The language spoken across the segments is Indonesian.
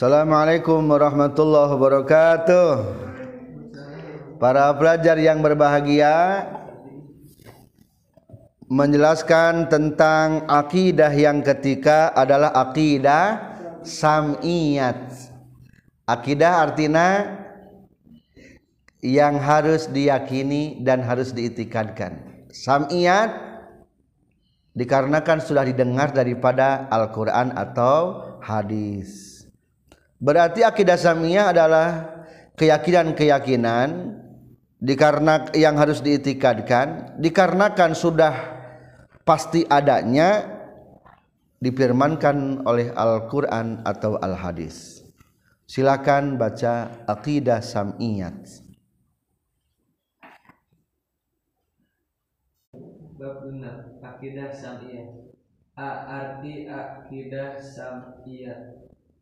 Assalamualaikum warahmatullahi wabarakatuh. Para pelajar yang berbahagia Menjelaskan tentang akidah yang ketika adalah akidah sam'iyat. Akidah artinya yang harus diyakini dan harus diitikadkan. Sam'iyat dikarenakan sudah didengar daripada Al-Quran atau hadis Berarti akidah samiyah adalah keyakinan-keyakinan dikarenakan yang harus diitikadkan dikarenakan sudah pasti adanya difirmankan oleh Al-Qur'an atau Al-Hadis. Silakan baca akidah samiyat. Bab samiyat. A arti akidah samiyat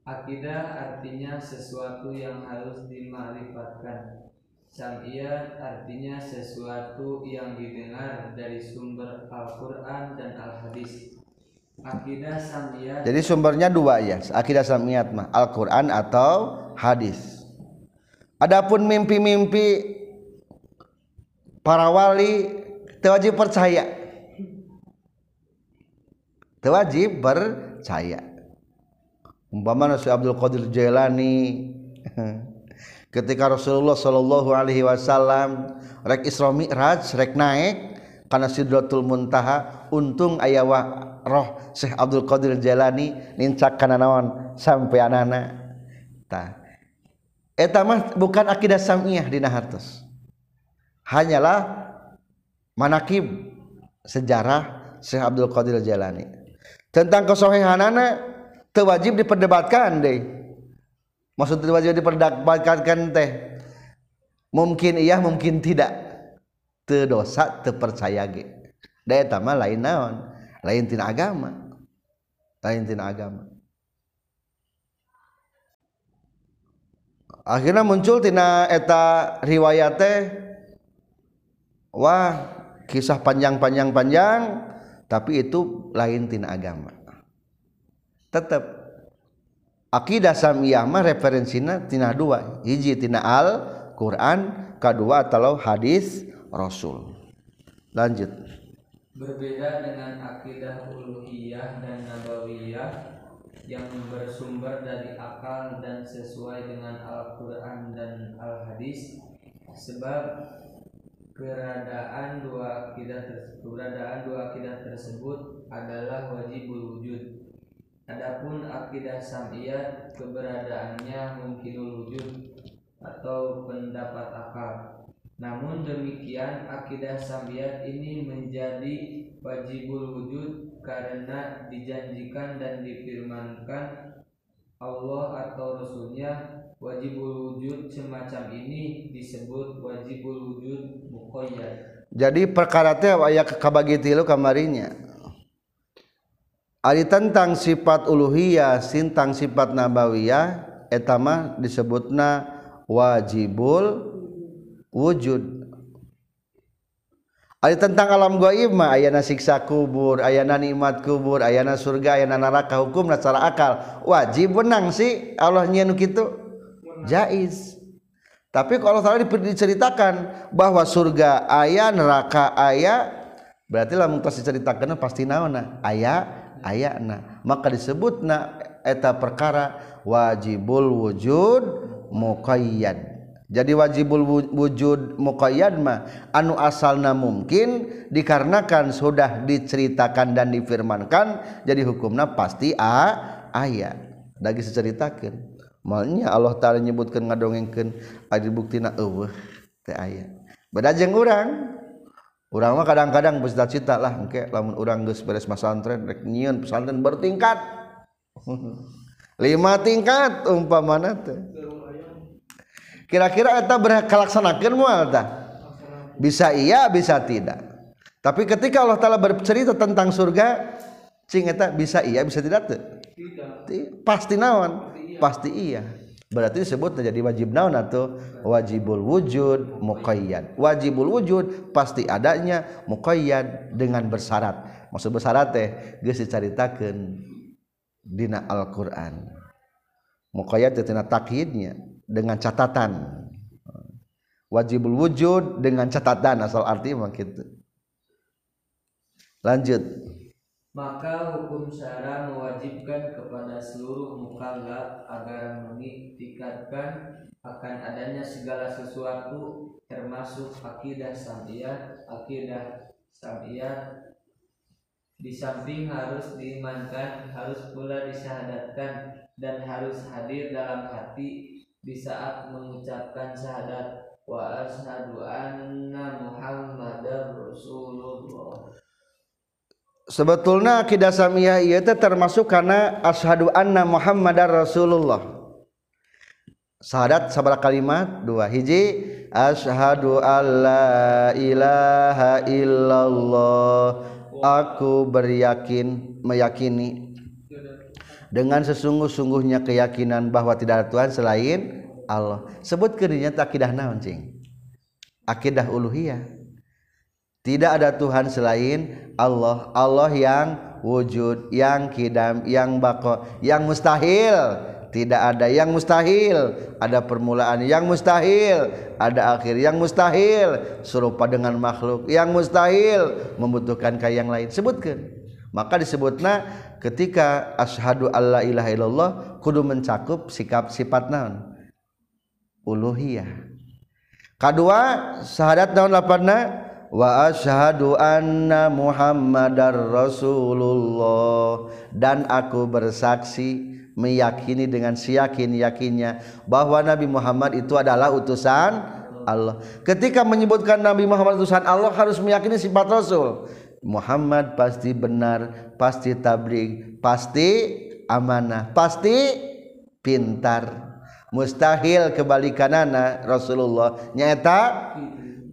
Akidah artinya sesuatu yang harus dimarifatkan. Sam'iyat artinya sesuatu yang didengar dari sumber Al-Quran dan Al-Hadis. Akidah sam'iyat Jadi sumbernya dua ya. Akidah sam'iyat mah Al-Quran atau hadis. Adapun mimpi-mimpi para wali tewajib percaya. Tewajib percaya umpama si Abdul Qadir Jailani ketika Rasulullah Shallallahu Alaihi Wasallam rek Isra Mi'raj rek naik karena Sidratul Muntaha untung aya wa roh Syekh Abdul Qadir Jailani nincak kana naon sampai anana. Tah eta mah bukan akidah samiyah dina hartos hanyalah manakib sejarah Syekh Abdul Qadir Jailani. Tentang kesohihanana wajib diperdebatkan deh. Maksud wajib diperdebatkan teh mungkin iya mungkin tidak. Terdosa terpercaya ge. Daya tama lain naon? Lain tina agama. Lain tina agama. Akhirnya muncul tina eta riwayate wah kisah panjang-panjang panjang tapi itu lain tina agama tetap akidah samiyah mah referensinya tina dua. Hiji tina al Quran kedua atau hadis Rasul. Lanjut. Berbeda dengan akidah uluhiyah dan nabawiyah yang bersumber dari akal dan sesuai dengan Al-Quran dan Al-Hadis sebab keberadaan dua akidah keberadaan dua akidah tersebut adalah wajibul wujud Adapun akidah sam'iyah keberadaannya mungkin wujud atau pendapat akal. Namun demikian akidah sam'iyah ini menjadi wajibul wujud karena dijanjikan dan difirmankan Allah atau Rasulnya wajibul wujud semacam ini disebut wajibul wujud muqayyad. Jadi perkara teh aya kabagi tilu kamarinya tentang sifat uluhiyah sintang sifat nabawiyah etama disebutna wajibul wujud Ali tentang alam gaib mah ayana siksa kubur, ayana nikmat kubur, ayana surga, ayana neraka hukum secara akal. Wajib benang sih Allah nyianu kitu. Jaiz. Tapi kalau salah diceritakan bahwa surga ayah, neraka ayah, berarti lamun tos diceritakan pasti naona ayah ayana. Maka disebut na eta perkara wajibul wujud muqayyad. Jadi wajibul wujud muqayyad mah anu asalna mungkin dikarenakan sudah diceritakan dan difirmankan jadi hukumna pasti a aya lagi diceritakeun. Malnya Allah taala nyebutkeun ngadongengkeun adi buktina eueuh teh aya beda jeung urang. Mah kadang-kadang bercita-cita lah engke lamun urang geus beres pesantren rek nyieun pesantren bertingkat. Lima tingkat umpamana teh. Kira-kira eta berkalaksanakeun moal tah? Bisa iya bisa tidak. Tapi ketika Allah taala bercerita tentang surga cing eta bisa iya bisa tidak teh? Pasti naon? Pasti iya berarti disebut jadi wajib naon atau wajibul wujud muqayyad. Wajibul wujud pasti adanya muqayyad dengan bersyarat maksud bersyarat teh geus dicaritakeun dina Al-Qur'an. Muqayyad tina takhidnya dengan catatan. Wajibul wujud dengan catatan asal arti mah gitu lanjut. Maka hukum syara mewajibkan kepada seluruh mukallaf agar mengiktikadkan akan adanya segala sesuatu termasuk akidah samiyah, akidah samiyah di samping harus diimankan, harus pula disyahadatkan dan harus hadir dalam hati di saat mengucapkan syahadat. Wa ashadu anna muhammadar rasulullah sebetulnya akidah samiyah itu termasuk karena ashadu anna muhammadar rasulullah. Syahadat sabar kalimat dua hiji ashadu alla ilaha illallah. Aku beryakin meyakini dengan sesungguh-sungguhnya keyakinan bahwa tidak ada Tuhan selain Allah. Sebut kerjanya akidah naon cing? Akidah uluhiyah tidak ada Tuhan selain Allah. Allah yang wujud yang kidam yang bako yang mustahil. Tidak ada yang mustahil. Ada permulaan yang mustahil. Ada akhir yang mustahil. Serupa dengan makhluk yang mustahil. Membutuhkan kayak yang lain. Sebutkan. Maka disebutnya ketika asyhadu alla ilaha illallah kudu mencakup sikap sifat naon? Uluhiyah. Kedua syahadat naon lapanna wa asyhadu anna muhammadar rasulullah dan aku bersaksi meyakini dengan siyakin yakinnya bahwa Nabi Muhammad itu adalah utusan Allah. Ketika menyebutkan Nabi Muhammad utusan Allah harus meyakini sifat Rasul. Muhammad pasti benar, pasti tabligh, pasti amanah, pasti pintar. Mustahil kebalikanana Rasulullah nyata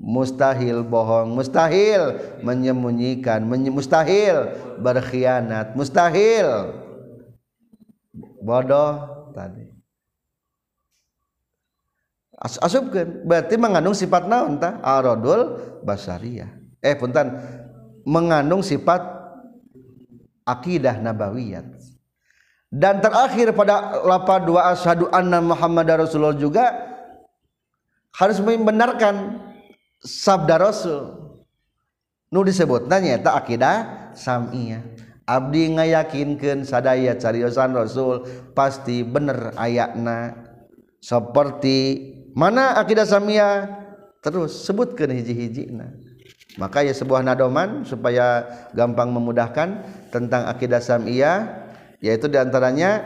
mustahil bohong, mustahil. Menyembunyikan, mustahil. Berkhianat, mustahil. Bodoh tadi. As asupkan berarti mengandung sifat naon tah aradul basariyah. Eh punten. Mengandung sifat akidah nabawiyat dan terakhir pada lapa dua asyhadu anna muhammadar rasulullah juga harus membenarkan sabda Rasul. Nu disebut. Nanya tak akidah? Samia Abdi ngayakinkan sadaya cariyosan Rasul pasti bener ayakna seperti mana akidah samia? Terus sebutkan hiji-hiji maka ya sebuah nadoman supaya gampang memudahkan tentang akidah samia yaitu diantaranya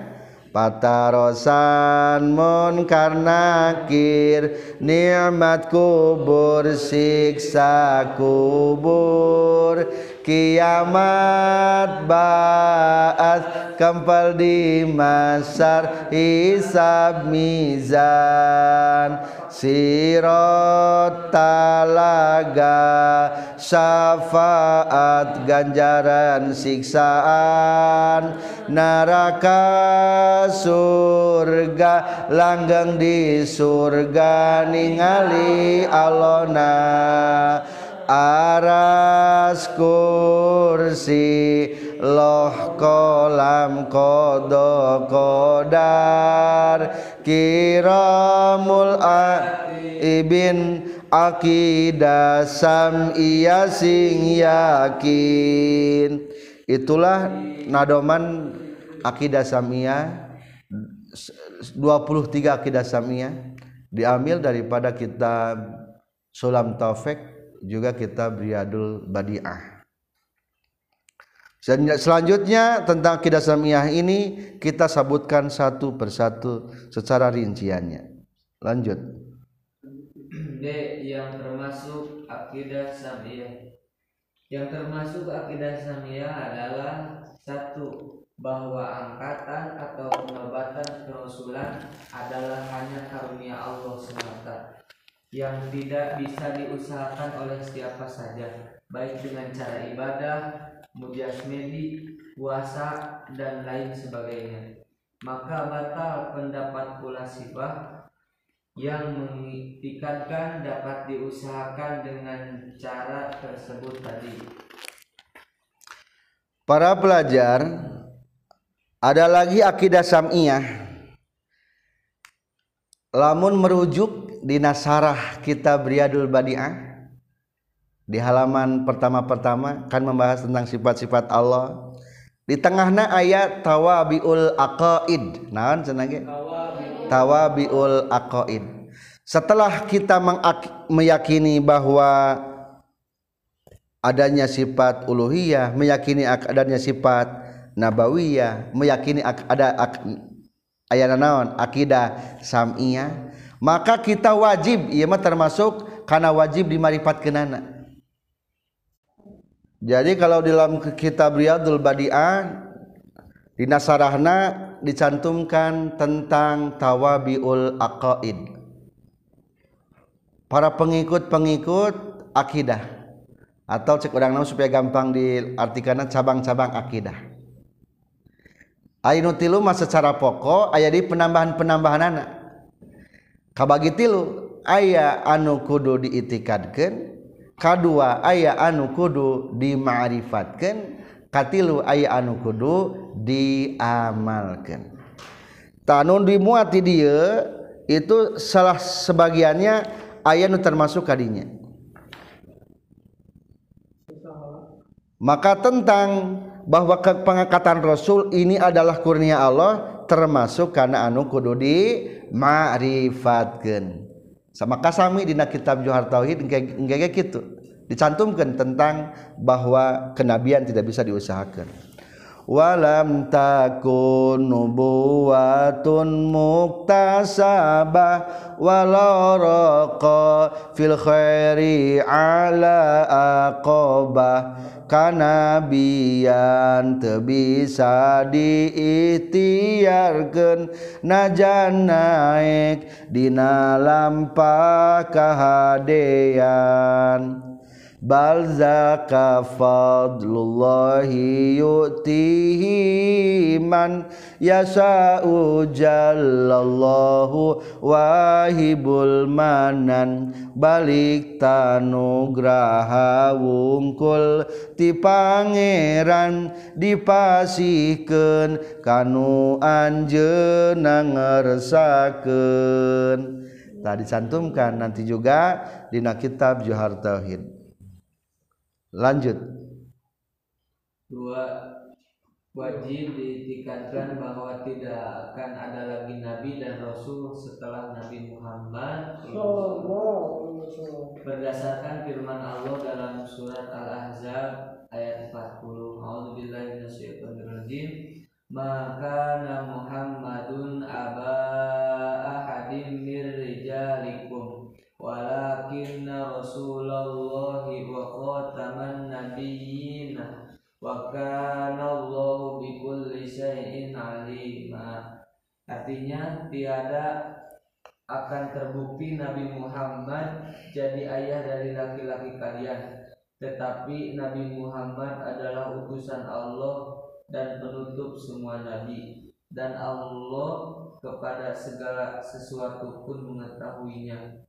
Patarosan munkar nakir nikmat kubur siksa kubur kiamat baat kempal di masar hisab mizan sirot talaga syafaat ganjaran siksaan neraka surga langgeng di surga ningali alona aras kursi loh kolam kodo kodar kiramul ibin akidah sam iya sing yakin. Itulah nadoman akidah samia. 23 akidah samia diambil daripada kitab Sulam Taufik juga kita Riyadul Badiah. Selanjutnya tentang akidah samiyah ini kita sebutkan satu persatu secara rinciannya. Lanjut. D yang termasuk akidah samiyah. Yang termasuk akidah samiyah adalah satu bahwa angkatan atau penobatan kerasulan adalah hanya karunia Allah semata yang tidak bisa diusahakan oleh siapa saja, baik dengan cara ibadah, mujasmedi, puasa, dan lain sebagainya. Maka batal pendapat pula sifah yang mengiktikadkan dapat diusahakan dengan cara tersebut tadi. Para pelajar, ada lagi akidah sam'iyah lamun merujuk di nasarah kita Riyadul Badi'ah di halaman pertama-pertama kan membahas tentang sifat-sifat Allah. Di tengahna ayat tawabiul aqaid. Naon cenah tawabiul aqaid. Setelah kita meyakini bahwa adanya sifat uluhiyah meyakini adanya sifat nabawiyah meyakini ada ayat naon? Akidah samiyah maka kita wajib ieu mah termasuk karena wajib kenana jadi kalau di dalam kitab Riyadul Badi'ah di nasarahna dicantumkan tentang tawabiul aqaid. Para pengikut-pengikut akidah atau cek orang nama supaya gampang diartikan cabang-cabang akidah. Ainu tilu mah secara pokok aya di penambahan-penambahan anak. kabagi tilu aya anu kudu diitikadkeun kedua aya anu kudu dima'rifatkan katilu aya anu kudu diamalkan tanun dimuati dia itu salah sebagiannya aya nu termasuk kadinya. Maka tentang bahwa pengangkatan Rasul ini adalah kurnia Allah termasuk karena anu kudu di ma'rifatkan sama kasami dina kitab Johar Tauhid enggak gitu dicantumkan tentang bahwa kenabian tidak bisa diusahakan walam takun nubuwatun muktasabah walau fil khairi ala aqabah kanabian teu bisa diikhtiarkeun najan naik dina lampah kahadean. balzaka fadlullahi yu'tihi man yasa'u jallallahu wahibul manan. Balik tanugraha wungkul ti pangeran dipasihkeun kanu anjeunna ngersakeun tadi cantumkan nanti juga dina kitab Johar Tauhid. Lanjut. Dua wajib ditikatkan bahwa tidak akan ada lagi nabi dan rasul setelah Nabi Muhammad. Berdasarkan firman Allah dalam surat Al-Ahzab ayat 40 A'udzubillahi minasyaitonirrajim. Maka Muhammadun aba ahadim mir rijalikum walakinna rasulallahi wa kana Allahu bikulli syai'in alima. Artinya tiada akan terbukti Nabi Muhammad jadi ayah dari laki-laki kalian. Tetapi Nabi Muhammad adalah utusan Allah dan penutup semua nabi. Dan Allah kepada segala sesuatu pun mengetahuinya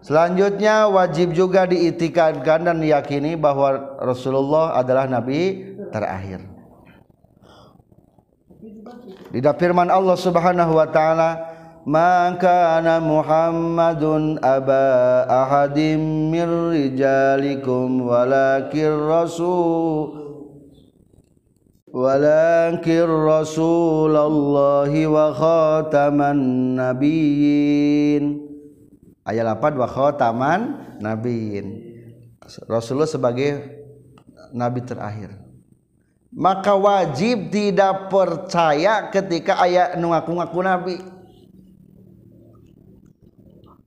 Selanjutnya wajib juga diitikadkan dan diyakini bahwa Rasulullah adalah nabi terakhir. Di firman Allah Subhanahu wa taala, "Ma kana Muhammadun aba ahadim mir rijalikum walakin rasul walakin rasulallahi wa khataman nabiyyin." Ayat 8 wa khataman nabiin Rasulullah sebagai nabi terakhir. Maka wajib tidak percaya ketika ayat nu ngaku-ngaku nabi.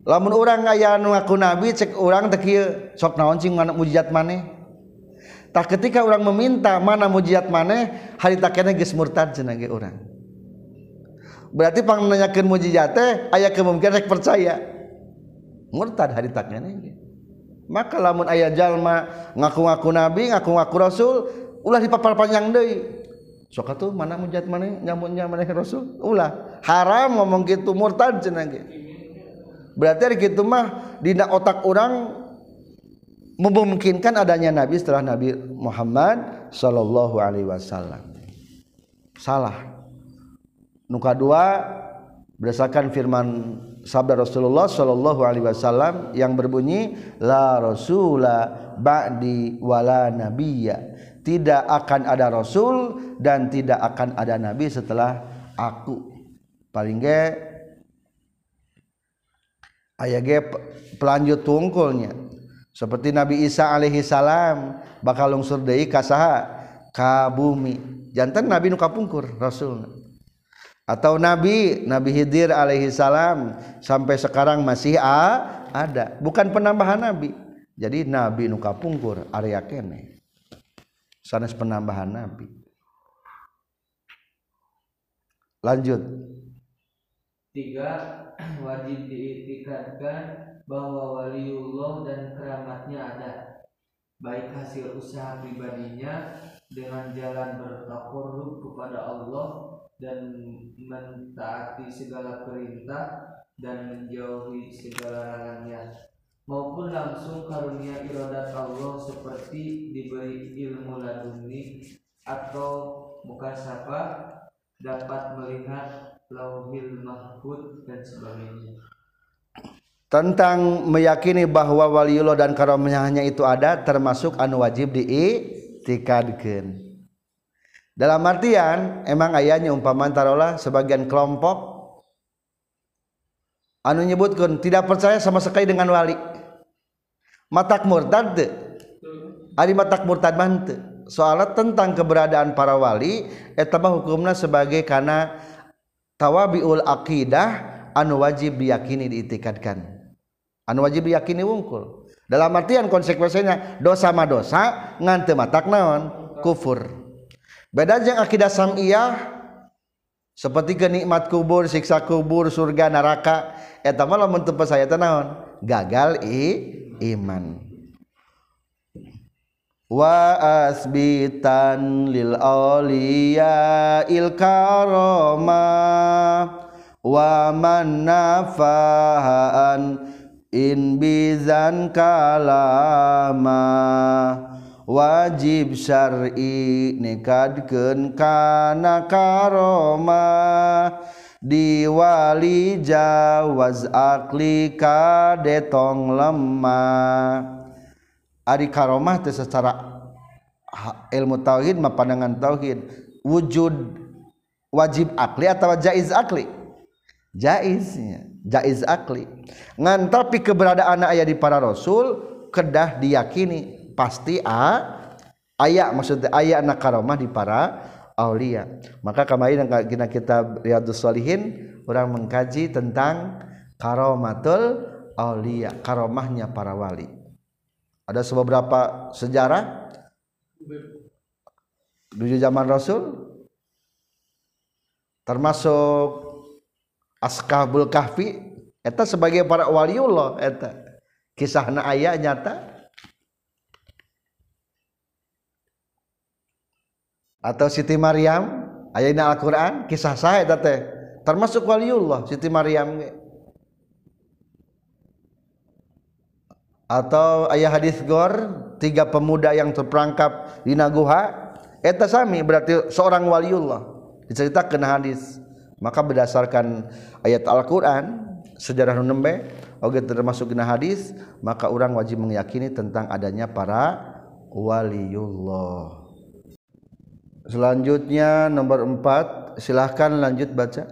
Lamun orang ayat nu ngaku nabi cek orang teh sok naon cing mana mujizat maneh? Tak ketika orang meminta mana mujizat maneh hari takena geus murtad cenah ge urang. Berarti pang nanyakeun mujizat teh aya kemungkinan rek percaya murtad hari taknya maka lamun ayah jalma ngaku-ngaku nabi ngaku-ngaku rasul ulah dipapal panjang deui. Sok atuh mana mujat mana nyamutnya mana rasul? Ulah. Haram ngomong gitu murtad cenah berarti hari gitu mah dina otak orang memungkinkan adanya nabi setelah nabi Muhammad sallallahu alaihi wasallam. Salah. Nuka dua berdasarkan firman sabda Rasulullah Shallallahu Alaihi Wasallam yang berbunyi la Rasulullah ba'di wala nabiyya. Tidak akan ada rasul dan tidak akan ada nabi setelah aku. Paling ge aya ge pelanjut tungkulnya. Seperti Nabi Isa alaihi salam bakal lungsur deui ka saha ka bumi. Jantan nabi nu kapungkur rasul atau nabi Nabi Hidir alaihi salam sampai sekarang masih a, ada. Bukan penambahan nabi. Jadi nabi nu kapungkur area kene. Sanes penambahan nabi. Lanjut. Tiga wajib diiktikadkan bahwa waliullah dan keramatnya ada. Baik hasil usaha pribadinya dengan jalan bertakarrub kepada Allah dan mentaati segala perintah dan menjauhi segala larangan. Maupun langsung karunia iradat Allah seperti diberi ilmu laduni atau muka sapa dapat melihat lauhil mahfud dan sebagainya. Tentang meyakini bahwa waliullah dan karunia itu ada termasuk anu wajib diiktikadkeun dalam artian emang ayahnya umpaman tarolah sebagian kelompok anu nyebutkan tidak percaya sama sekali dengan wali. Matak murtad ari matak murtad mante soalnya tentang keberadaan para wali etama hukumnya sebagai karena tawabiul akidah anu wajib diyakini diitikadkan. Anu wajib diyakini wungkul. Dalam artian konsekuensinya dosa ma dosa ngante matak naon? Kufur beda jeung akidah samiyah seperti kenikmat kubur siksa kubur surga neraka eta mah lamun teu teh naon? Gagal i iman. Wa asbitan lil auliya il karama wa man nafahan in bizan kalama wajib Syari nekadken kana karoma diwali Jawaz aklika detong lemah. Ari karomah itu secara ilmu tauhid ma pandangan tauhid. Wujud wajib akli atau jaiz akli? Jaiznya jaiz akli. Ngan tapi keberadaan ayat di para rasul kedah diyakini pasti a ayat maksudnya ayat anak karomah di para aulia. Maka kemarin kita kita Riyadus Solihin orang mengkaji tentang karomatul aulia karomahnya para wali. Ada beberapa sejarah? Di zaman Rasul? Termasuk Askabul Kahfi? Eta sebagai para waliullah eta. Kisahna ayat nyata atau Siti Maryam ayatnya Al-Quran kisah saya teh. Termasuk waliullah Siti Maryam. Atau ayah hadis gor tiga pemuda yang terperangkap di Naguha. Eta sami berarti seorang waliullah. Diceritakan hadis. Maka berdasarkan ayat Al-Quran sejarah nembe oke termasuk kena hadis maka orang wajib meyakini tentang adanya para waliullah Selanjutnya nomor 4 silahkan lanjut baca.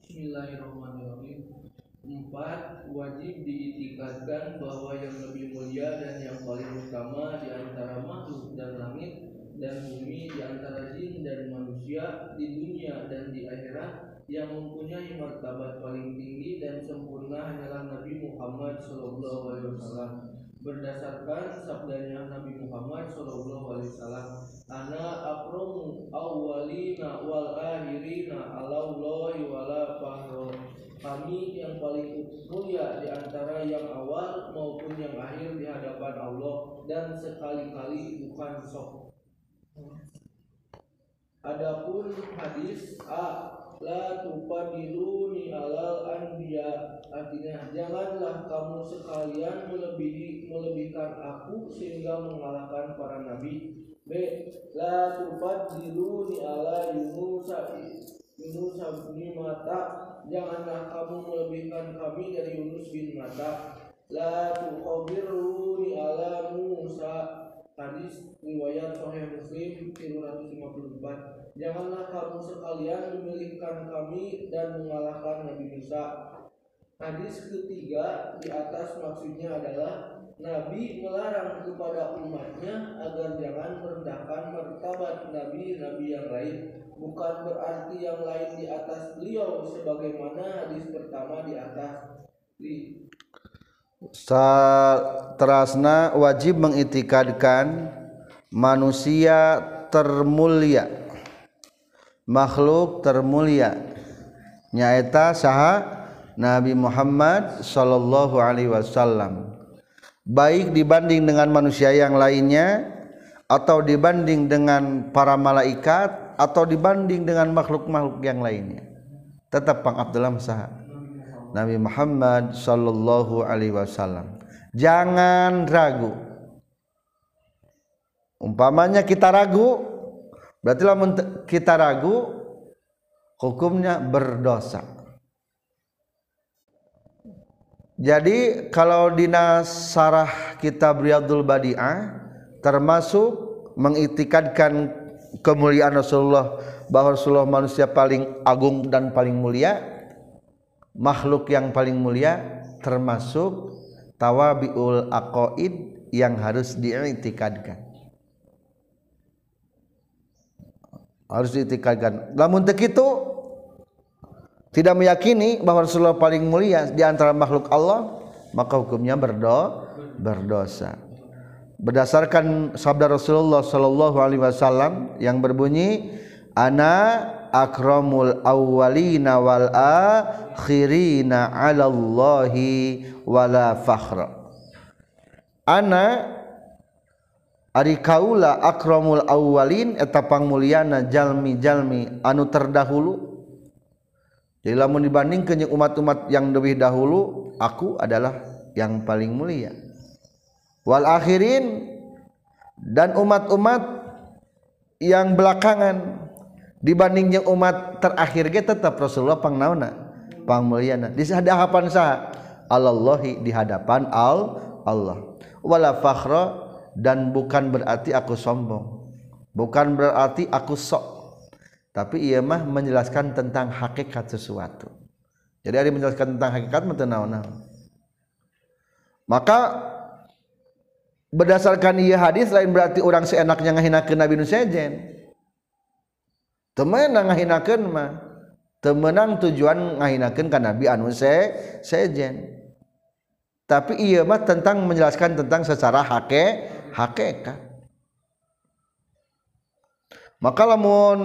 Bismillahirrahmanirrahim. 4 wajib diitikadkan bahwa yang lebih mulia dan yang paling utama di antara makhluk dan langit dan bumi di antara jin dan manusia di dunia dan di akhirat yang mempunyai martabat paling tinggi dan sempurna hanyalah Nabi Muhammad SAW berdasarkan sabdanya Nabi Muhammad SAW ana akromu awalina wal akhirina alallahi wala kami yang paling mulia di antara yang awal maupun yang akhir di hadapan Allah dan sekali-kali bukan sok. Adapun hadis A la tupadiluni alal anbiya. Artinya janganlah kamu sekalian melebihi melebihkan aku sehingga mengalahkan para nabi. B la tupadiluni ala Yunus Yunus bin Mata. Janganlah kamu melebihkan kami dari Yunus bin Mata. La tuqabiruni ala Musa. Hadis riwayat Sahih Muslim 354 janganlah kamu sekalian memilihkan kami dan mengalahkan Nabi Musa. Hadis ketiga di atas maksudnya adalah Nabi melarang kepada umatnya agar jangan merendahkan martabat nabi-nabi yang lain. Bukan berarti yang lain di atas beliau sebagaimana hadis pertama di atas. Di terasna wajib mengitikadkan manusia termulia makhluk termulia. Nyaeta saha Nabi Muhammad sallallahu alaihi wasallam. Baik dibanding dengan manusia yang lainnya atau dibanding dengan para malaikat atau dibanding dengan makhluk-makhluk yang lainnya. Tetap pang Abdullah sah Nabi Muhammad sallallahu alaihi wasallam. Jangan ragu. Umpamanya kita ragu berarti lah kita ragu hukumnya berdosa. Jadi kalau dinas sarah kitab Riyadul Badi'ah termasuk mengitikadkan kemuliaan Rasulullah bahwa Rasulullah manusia paling agung dan paling mulia makhluk yang paling mulia termasuk tawabiul aqaid yang harus diitikadkan harus diitikadkan. Lamun itu. Tidak meyakini bahwa Rasulullah paling mulia di antara makhluk Allah maka hukumnya berdo berdosa. Berdasarkan sabda Rasulullah sallallahu alaihi wasallam yang berbunyi ana akramul awwalina wal akhirina 'ala Allahi wala fakhra. Ana ari kaula akramul awwalin eta pangmuliana jalmi-jalmi anu terdahulu. Jadi lamun dibandingkan yang umat-umat yang lebih dahulu, aku adalah yang paling mulia. Wal akhirin dan umat-umat yang belakangan dibanding yang umat terakhir ge tetap Rasulullah pangnauna pangmuliana. Di hadapan sah Allahi di hadapan al Allah wala fakhra dan bukan berarti aku sombong. Bukan berarti aku sok. Tapi ia mah menjelaskan tentang hakikat sesuatu. Jadi ada menjelaskan tentang hakikat mentenau maka berdasarkan ia hadis lain berarti orang seenaknya ngahinakeun Nabi nu sejen. Temenang ngahinakeun mah. Temenang tujuan ngahinakeun ka Nabi anu se sejen. Tapi ia mah tentang menjelaskan tentang secara hake hakikat. Maka lamun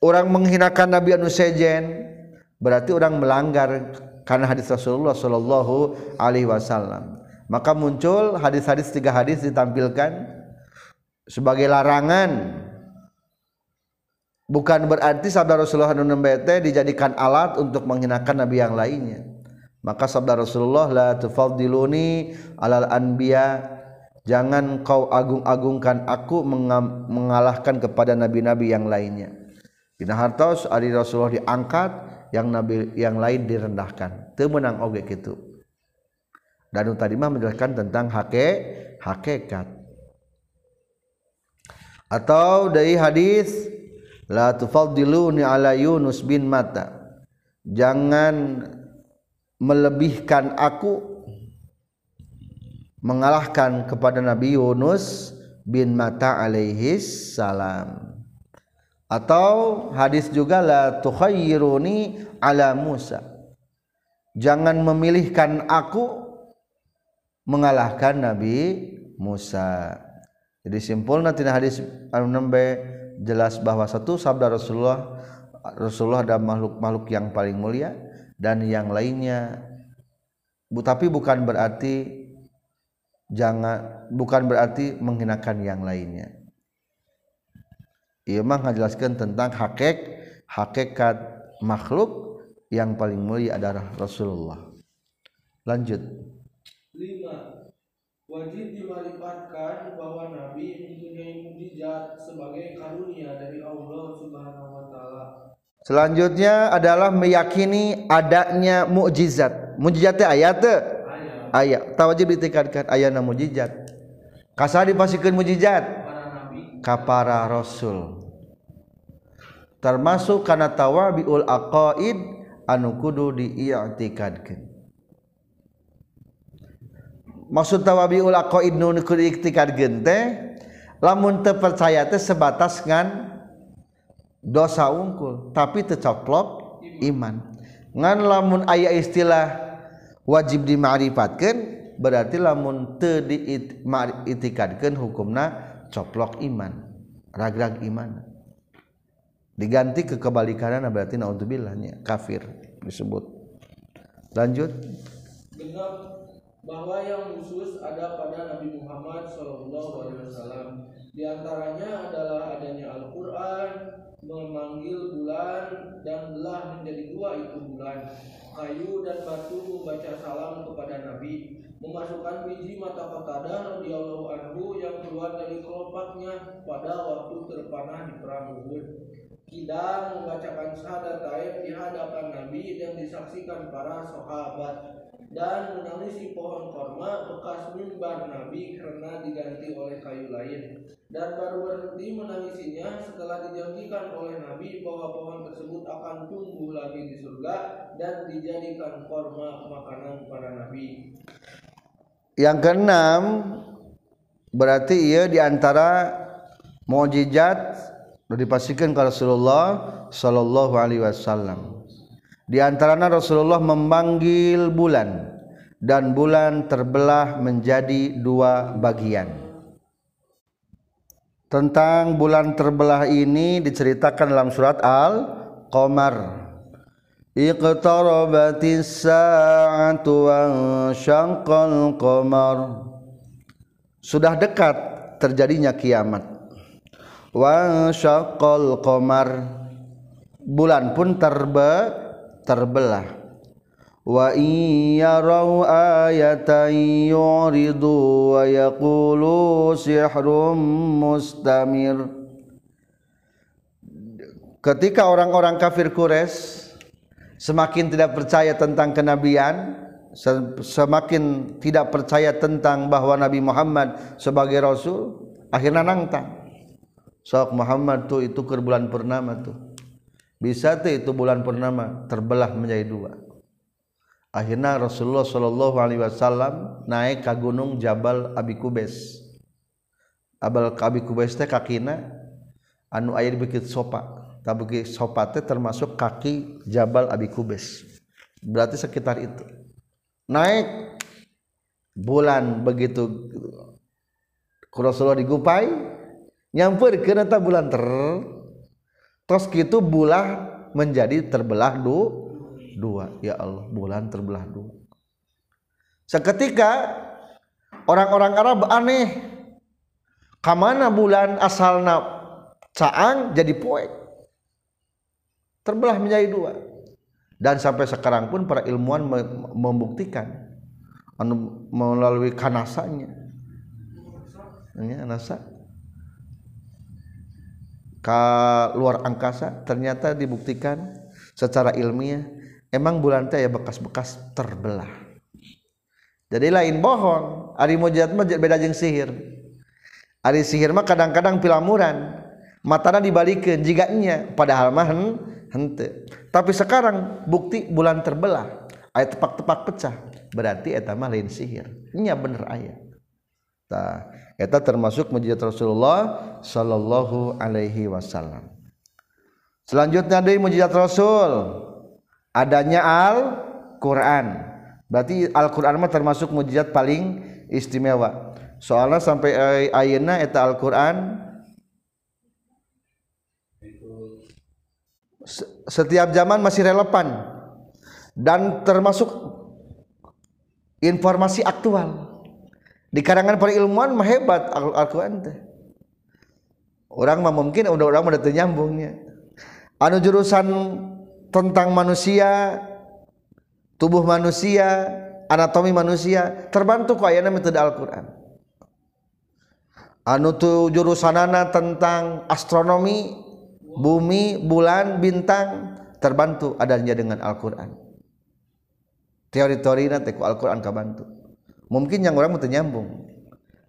orang menghinakan Nabi anu sejen berarti orang melanggar karena hadis Rasulullah Shallallahu Alaihi Wasallam. Maka muncul hadis-hadis tiga hadis ditampilkan sebagai larangan. Bukan berarti sabda Rasulullah anu nembete dijadikan alat untuk menghinakan nabi yang lainnya maka sabda Rasulullah la tufaddiluni alal anbiya jangan kau agung-agungkan aku mengalahkan kepada nabi-nabi yang lainnya Dina hartos ari Rasulullah diangkat yang nabi yang lain direndahkan. Teu meunang oge kitu. Dan tadi mah menjelaskan tentang hake hakikat. Atau dari hadis la tufaddiluni ala Yunus bin Mata. Jangan melebihkan aku mengalahkan kepada Nabi Yunus bin Mata alaihi salam. Atau hadis juga la tukhayyiruni ala Musa. Jangan memilihkan aku mengalahkan Nabi Musa. Jadi simpulnya tina hadis anu nembe jelas bahwa satu sabda Rasulullah Rasulullah ada makhluk-makhluk yang paling mulia dan yang lainnya tapi bukan berarti jangan bukan berarti menghinakan yang lainnya Ia mah ngajelaskan tentang hakik hakikat makhluk yang paling mulia adalah Rasulullah. Lanjut. Lima. Wajib dimarifatkan bahwa Nabi mempunyai mujizat sebagai karunia dari Allah Subhanahu wa taala. Selanjutnya adalah meyakini adanya mukjizat. Mukjizatnya ayat ayat. Tawajib ditingkatkan ayat mukjizat. Kasar dipastikan mukjizat? Kapara rasul. Termasuk karena tawabiul aqaid anu kudu diiktikadkan. Maksud tawabiul aqaid nu kudu diiktikadkan teh lamun terpercaya teh sebatas ngan dosa unggul tapi tercoplok iman. Ngan lamun ayat istilah wajib dima'rifatkan berarti lamun te diitikadkan hukumna coplok iman ragrag iman. Diganti ke kebalikannya berarti naudzubillah kafir disebut. Lanjut. Genap bahwa yang khusus ada pada Nabi Muhammad SAW di antaranya adalah adanya Al-Quran memanggil bulan dan belah menjadi dua itu bulan. Kayu dan batu membaca salam kepada Nabi memasukkan biji mata kotada radhiyallahu anhu yang keluar dari kelopaknya pada waktu terpanah di perang Uhud. Tidak membacakan taib di hadapan Nabi dan disaksikan para sahabat dan menangisi pohon korma bekas mimbar Nabi karena diganti oleh kayu lain dan baru berhenti menangisinya setelah dijanjikan oleh Nabi bahwa pohon tersebut akan tumbuh lagi di surga dan dijadikan korma makanan para Nabi. Yang keenam berarti ia di antara mujizat dipastikan ke Rasulullah Shallallahu Alaihi Wasallam di antaranya Rasulullah memanggil bulan dan bulan terbelah menjadi dua bagian. Tentang bulan terbelah ini diceritakan dalam surat Al-Qamar. Iqtarabatis sa'atu wa syaqqal qamar. Sudah dekat terjadinya kiamat. Wa syaqqal qamar. Bulan pun terbe terbelah. Wa iyarau ayatan yuridu wa yaqulu sihrum mustamir. Ketika orang-orang kafir Quraisy semakin tidak percaya tentang kenabian semakin tidak percaya tentang bahwa Nabi Muhammad sebagai rasul akhirnya nantang. Sok Muhammad tuh itu ke bulan purnama tuh bisa tuh itu bulan purnama terbelah menjadi dua. Akhirnya Rasulullah Shallallahu Alaihi Wasallam naik ke gunung Jabal Abi Kubes Abal Abi Kubes teh kakina anu air bukit sopa. Tabuki sopa teh termasuk kaki Jabal Abi Kubes berarti sekitar itu. Naik bulan begitu Rasulullah digupai nyamper kena bulan ter tos gitu bulah menjadi terbelah du, dua. Ya Allah bulan terbelah dua seketika orang-orang Arab aneh. Kamana bulan asalna caang jadi poek? Terbelah menjadi dua. Dan sampai sekarang pun para ilmuwan membuktikan. Anu melalui kanasanya. Ini nasa ke luar angkasa ternyata dibuktikan secara ilmiah emang bulan teh ya bekas-bekas terbelah. Jadi lain bohong ari mujizat mah beda jeung sihir. Ari sihir mah kadang-kadang pilamuran matana dibalikeun nya padahal mah hente tapi sekarang bukti bulan terbelah ayat tepak-tepak pecah berarti eta mah lain sihir. Nya bener aya tah eta termasuk mujizat Rasulullah sallallahu alaihi wasallam. Selanjutnya dari mujizat Rasul. Adanya Al-Qur'an. Berarti Al-Qur'an mah termasuk mujizat paling istimewa. Soalnya sampai ayeuna eta Al-Qur'an setiap zaman masih relevan. Dan termasuk informasi aktual di karangan para ilmuwan mah hebat Al-Qur'an teh. Orang mah mungkin udah orang udah nyambungnya anu jurusan tentang manusia tubuh manusia anatomi manusia terbantu ku ayana metode Al-Qur'an. Anu tu jurusanana tentang astronomi bumi bulan bintang terbantu adanya dengan Al-Qur'an. Teori-teori nanti Al-Qur'an kabantu mungkin yang orang mau nyambung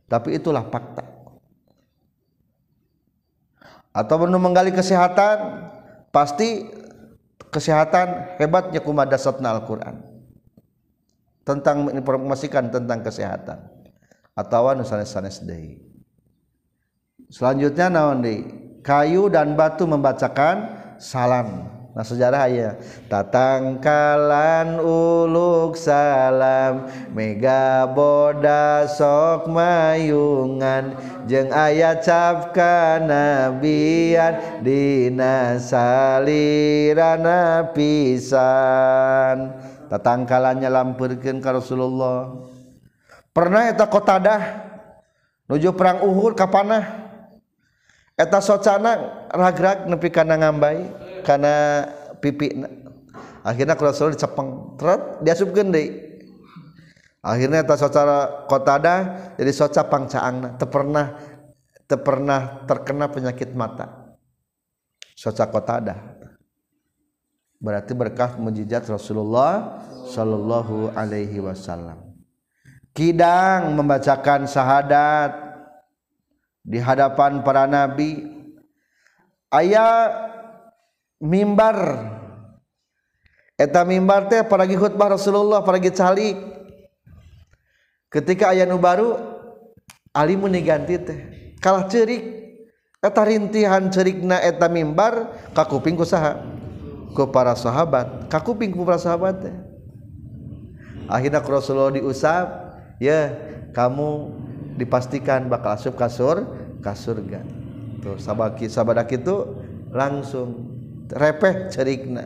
tapi itulah fakta. Atau menunggu menggali kesehatan pasti kesehatan hebatnya kumadasatna Al-Qur'an. Tentang menginformasikan tentang kesehatan. Atau sanes-sanes deui. Selanjutnya naon kayu dan batu membacakan salam nah sejarah aya tatangkalan uluk salam mega boda sok mayungan. Jeung ayat capka nabian dina salirana pisan. Tatangkalannya lampirkeun ka Rasulullah. Pernah eta kotadah nuju perang Uhud kapanah? Eta socana ragrag nepi kana ngambai karena pipi akhirnya Rasul dicepeng tret diasupkeun deui. Akhirnya eta secara kotada jadi soca pangcaangna teu pernah pernah terkena penyakit mata. Soca kotada berarti berkah mujizat Rasulullah sallallahu alaihi wasallam. Kidang membacakan syahadat di hadapan para nabi. Ayat mimbar. Eta mimbar teh paragi khutbah Rasulullah paragi calik ketika ayah nu baru Ali muni diganti teh. Kalah cerik eta rintihan cerikna eta mimbar ka kuping ku saha ku para sahabat. Ka kuping ku para sahabat teh. Akhirnya Rasulullah diusap ya kamu dipastikan bakal asup kasur kasurga tuh sabaki sabadak itu langsung. Repeh cerikna.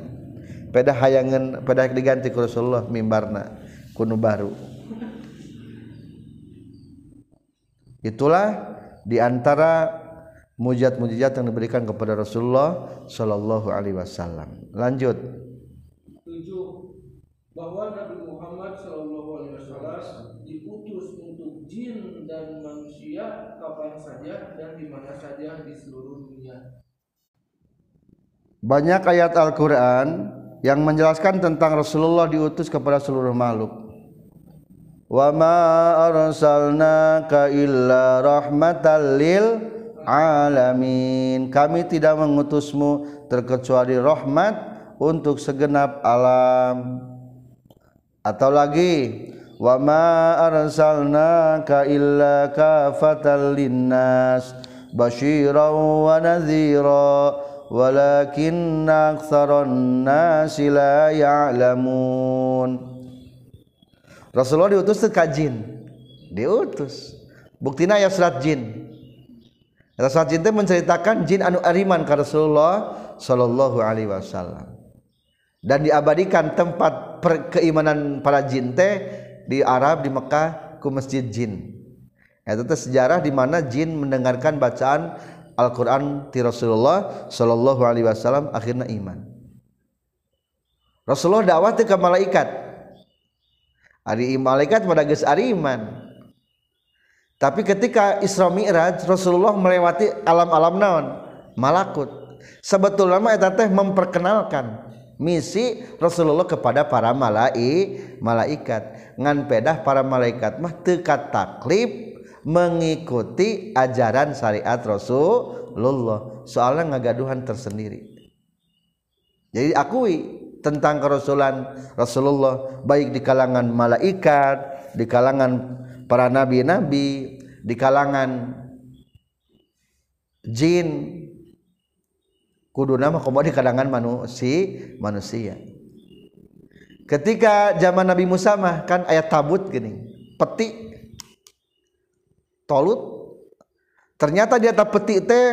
Peda hayangan peda diganti ku Rasulullah mimbarna kuno baru. Itulah di antara mujizat-mujizat yang diberikan kepada Rasulullah Shallallahu Alaihi Wasallam. Lanjut. Tujuh bahwa Nabi Muhammad Shallallahu Alaihi Wasallam diutus untuk jin dan manusia kapan saja dan di mana saja di seluruh dunia banyak ayat Al-Quran yang menjelaskan tentang Rasulullah diutus kepada seluruh makhluk. Wa ma arsalnaka illa rahmatan lil alamin. Kami tidak mengutusmu terkecuali rahmat untuk segenap alam. Atau lagi wa ma arsalnaka illa kafatan linnas basyiran wa nadhira walakinna aktsaron nasi la ya'lamun. Rasulullah diutus ka jin. Diutus. Buktina aya surat jin. Surat jin itu menceritakan jin anu ariman ka Rasulullah sallallahu alaihi wasallam. Dan diabadikan tempat per keimanan para jin teh di Arab di Mekah ku masjid jin. Itu sejarah di mana jin mendengarkan bacaan Al-Quran ti Rasulullah Sallallahu Alaihi Wasallam akhirnya iman. Rasulullah dakwah ke malaikat. Ari malaikat pada geus ari iman. Tapi ketika Isra Mi'raj Rasulullah melewati alam-alam naon? Malakut. Sebetulnya eta teh memperkenalkan misi Rasulullah kepada para malai malaikat. Ngan pedah para malaikat mah teu taklif mengikuti ajaran syariat Rasulullah. Soalnya ngagaduhan tersendiri. Jadi akui tentang kerasulan Rasulullah baik di kalangan malaikat di kalangan para nabi-nabi di kalangan jin kudu nama di kalangan manusia manusia. Ketika zaman Nabi Musa mah kan ayat tabut gini peti tolut ternyata di atas peti teh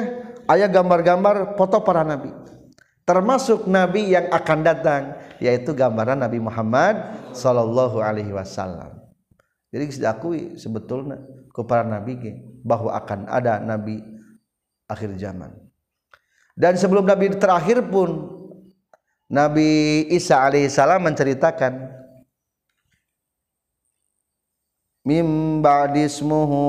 ayat gambar-gambar foto para nabi. Termasuk nabi yang akan datang yaitu gambaran Nabi Muhammad Sallallahu Alaihi Wasallam. Jadi diakui sebetulnya ke para nabi bahwa akan ada nabi akhir zaman. Dan sebelum nabi terakhir pun Nabi Isa alaihissalam menceritakan mim ba'dismuhu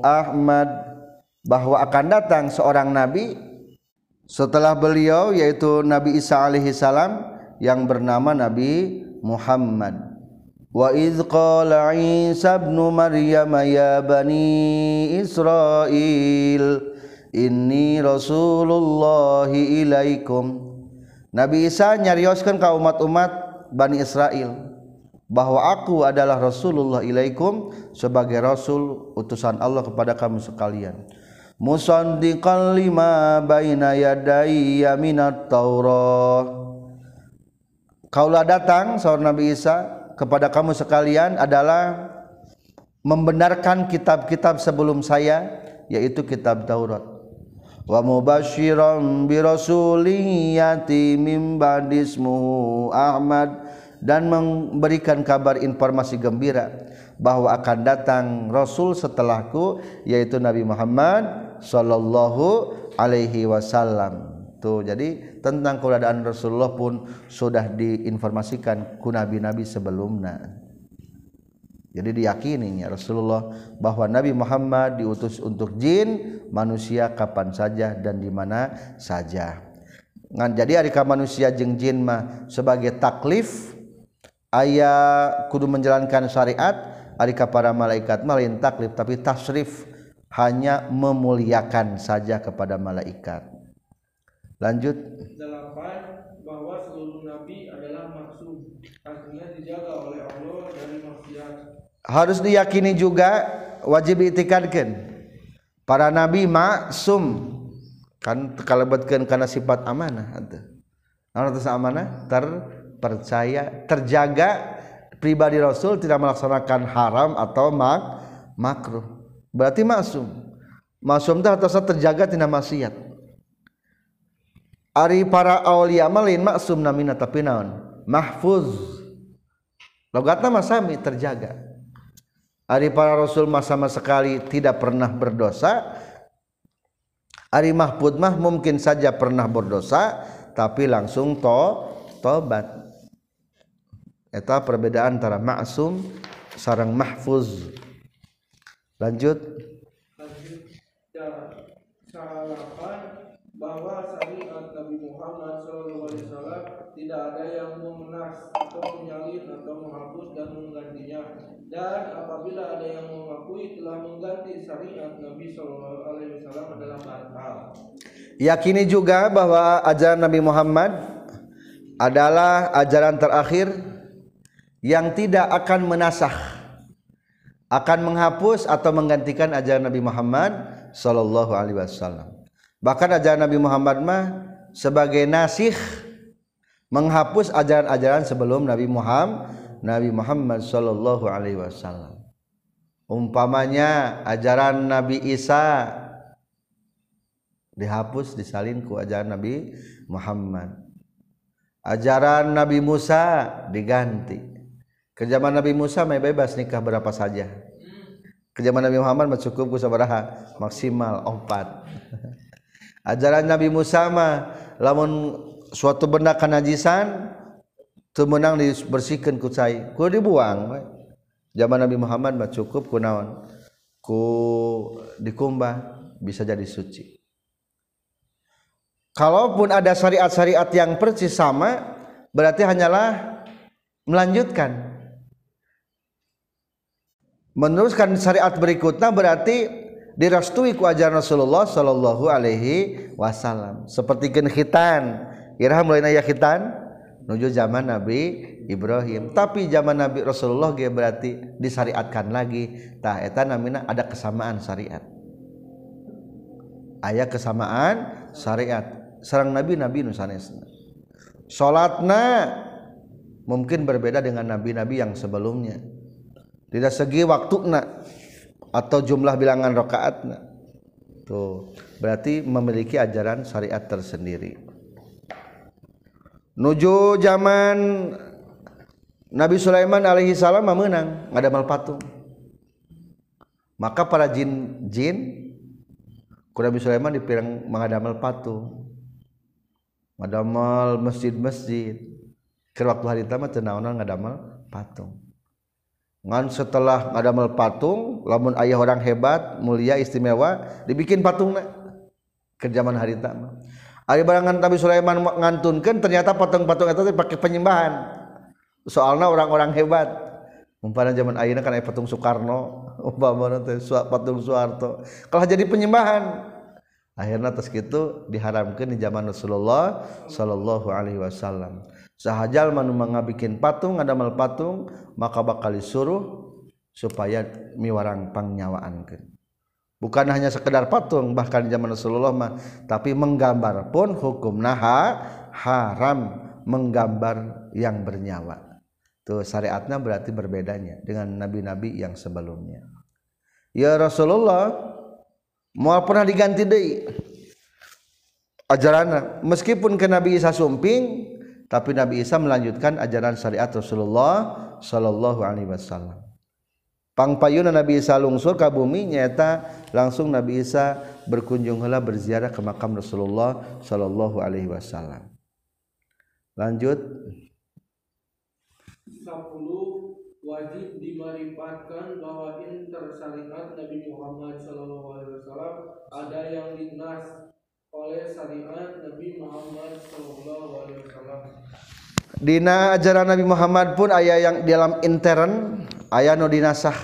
Ahmad. Bahwa akan datang seorang nabi setelah beliau yaitu Nabi Isa alaihi salam yang bernama Nabi Muhammad. Wa idz qala Isa ibn Maryam ya bani Israil inni rasulullahi ilaikum. Nabi Isa nyarioskeun ka umat-umat Bani Israel bahwa aku adalah Rasulullah ilaikum sebagai rasul utusan Allah kepada kamu sekalian. Musaddiqan lima baina yadayya minat Taurat. Kaulah datang saudara Nabi Isa kepada kamu sekalian adalah membenarkan kitab-kitab sebelum saya yaitu kitab Taurat. Wa mubasyiran bi rasulin yati min ba'dismuhu Ahmad dan memberikan kabar informasi gembira bahwa akan datang Rasul setelahku yaitu Nabi Muhammad Sallallahu Alaihi Wasallam. Tuh jadi tentang keberadaan Rasulullah pun sudah diinformasikan ku nabi-nabi sebelumnya. Jadi diyakininya Rasulullah bahwa Nabi Muhammad diutus untuk jin manusia kapan saja dan di mana saja. Jadi hari manusia jeng jin mah sebagai taklif ayah kudu menjalankan syariat adika para malaikat malain taklif tapi tasrif hanya memuliakan saja kepada malaikat. Lanjut. Delapan bahwa seluruh nabi adalah maksum. Artinya dijaga oleh Allah dari maksiat. Harus diyakini juga wajib diitikadkan. Para nabi maksum. Kan kalebetkeun karena sifat amanah atuh. Atas amanah? Ter percaya terjaga pribadi Rasul tidak melaksanakan haram atau mak makruh. Berarti masum masum itu atas terjaga tidak maksiat. Ari para awliya malin maksum namina tapi naon? Mahfuz. Logatna masami terjaga. Ari para rasul sama sekali tidak pernah berdosa. Ari mahfud mah mungkin saja pernah berdosa tapi langsung to tobat eta perbedaan antara maksum sarang mahfuz. Lanjut. Bahwa syariat Nabi Muhammad SAW tidak ada yang memenas atau menyalin atau menghapus dan menggantinya dan apabila ada yang mengakui telah mengganti syariat Nabi SAW adalah batal yakini juga bahwa ajaran Nabi Muhammad adalah ajaran terakhir yang tidak akan menasah akan menghapus atau menggantikan ajaran Nabi Muhammad sallallahu alaihi wasallam. Bahkan ajaran Nabi Muhammad mah sebagai nasih menghapus ajaran-ajaran sebelum Nabi Muhammad Nabi Muhammad sallallahu alaihi wasallam. Umpamanya ajaran Nabi Isa dihapus disalin ku ajaran Nabi Muhammad. Ajaran Nabi Musa diganti ke zaman Nabi Musa may bebas nikah berapa saja. Ke zaman Nabi Muhammad mah cukup ku sabaraha maksimal opat ajaran Nabi Musa mah lamun suatu benda kanajisan teu meunang dibersihkeun ku cai ku dibuang. Zaman Nabi Muhammad mah cukup ku naon? Ku dikumbah bisa jadi suci. Kalaupun ada syariat-syariat yang persis sama berarti hanyalah melanjutkan meneruskan syariat berikutnya berarti direstui ku ajaran Rasulullah Shallallahu Alaihi Wasallam. Seperti gen khitan. Kira mulai naya khitan? Menuju zaman Nabi Ibrahim. Tapi zaman Nabi Rasulullah ge berarti disyariatkan lagi. Tah eta namina ada kesamaan syariat. Ayat kesamaan syariat. Sarang Nabi Nabi nusanesna salatna mungkin berbeda dengan nabi-nabi yang sebelumnya tidak segi waktu nak atau jumlah bilangan rakaat nak tuh berarti memiliki ajaran syariat tersendiri. Nuju zaman Nabi Sulaiman alaihi salam menang ngadamal patung. Maka para jin jin ku Nabi Sulaiman dipirang mengadamal patung. Ngadamal masjid-masjid. Ke waktu hari tamat tenaonan ngadamal patung ngan setelah ngadamel patung lamun ayah orang hebat mulia istimewa dibikin patung ke zaman harita Ari barangan Nabi Sulaiman ngantunkan ternyata patung-patung itu dipakai penyembahan. Soalnya orang-orang hebat. Umpama zaman ayahnya kan ayah patung Soekarno teh patung Soeharto. Kalau jadi penyembahan. Akhirnya atas gitu diharamkan di zaman Rasulullah Shallallahu Alaihi Wasallam. Sahajal manu bikin patung ada mal patung maka bakal disuruh supaya miwarang pangnyawaan kan bukan hanya sekedar patung bahkan zaman Rasulullah mah tapi menggambar pun hukum naha haram menggambar yang bernyawa. Tuh syariatnya berarti berbedanya dengan nabi-nabi yang sebelumnya. Ya Rasulullah mau pernah diganti deh ajaran meskipun ke Nabi Isa sumping tapi Nabi Isa melanjutkan ajaran syariat Rasulullah Shallallahu Alaihi Wasallam. Pangpayuna Nabi Isa lungsur ke bumi nyata langsung Nabi Isa berkunjung hela berziarah ke makam Rasulullah Shallallahu Alaihi Wasallam. Lanjut. 10 wajib dimarifatkan bahwa intersarikat Nabi Muhammad SAW ada yang dinas oleh syariat Nabi Muhammad SAW. Dina ajaran Nabi Muhammad pun ayah yang dalam intern ayah no dinasah.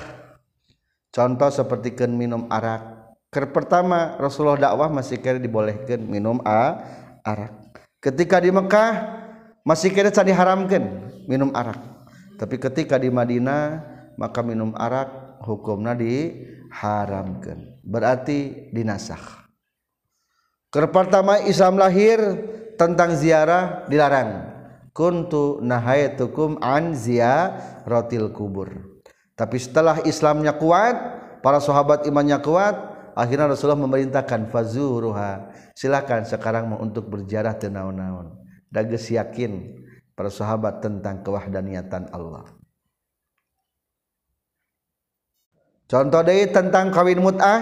Contoh seperti kan minum arak. Ker pertama Rasulullah dakwah masih kira dibolehkan minum a arak. Ketika di Mekah masih kira diharamkan minum arak. Tapi ketika di Madinah maka minum arak hukumnya diharamkan. Berarti dinasah. Ker pertama Islam lahir tentang ziarah dilarang. Kuntu nahaitukum an ziyaratil kubur. Tapi setelah Islamnya kuat, para sahabat imannya kuat, akhirnya Rasulullah memerintahkan fazuruha. Silakan sekarang untuk berjarah ke naon-naon. Dages yakin para sahabat tentang kewahdaniatan Allah. Contoh dari tentang kawin mut'ah,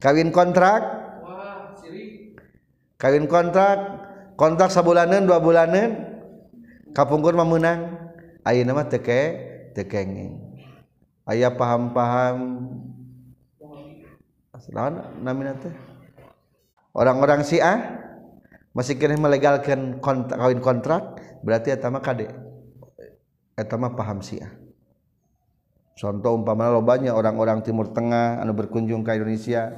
kawin kontrak, kawin kontrak kontrak sabulanan dua bulanan. Kapungkur memenang ayo nama teke tekenging ayah paham-paham. Namanya teh? Orang-orang Syiah masih kira melegalkan kontrak, kawin kontrak berarti eta mah kade. Eta mah paham Syiah contoh umpamanya lo banyak orang-orang Timur Tengah anu berkunjung ke Indonesia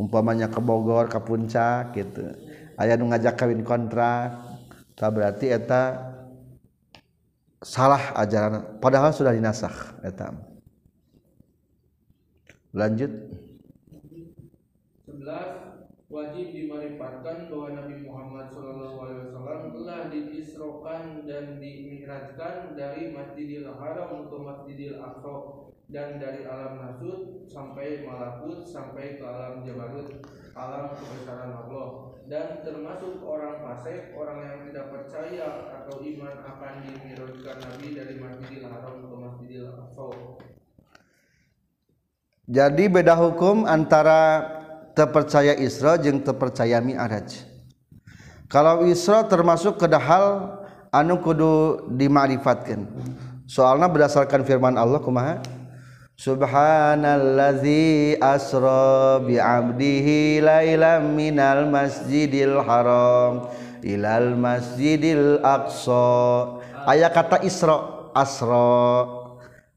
umpamanya ke Bogor ke Puncak gitu aya nu ngajak kawin kontrak tak berarti eta salah ajaran padahal sudah dinasah eta. Lanjut. 11 wajib dimarifatkan bahwa Nabi Muhammad SAW telah diisrokan dan dimi'rajkan dari Masjidil Haram ke Masjidil Aqsa dan dari alam nasut sampai malakut sampai ke alam jabarut alam kebesaran Allah dan termasuk orang fasik, orang yang tidak percaya atau iman akan dimirajkan Nabi dari Masjidil Haram ke Masjidil Aqsa. Jadi beda hukum antara terpercaya Isra jeung terpercaya Mi'raj. Kalau Isra termasuk ke hal anu kudu dima'rifatkeun. Soalnya berdasarkan firman Allah kumaha? Subhanallazi asra bi 'abdihi lailam minal masjidil haram ilal masjidil aqsa. Aya kata Isra, asra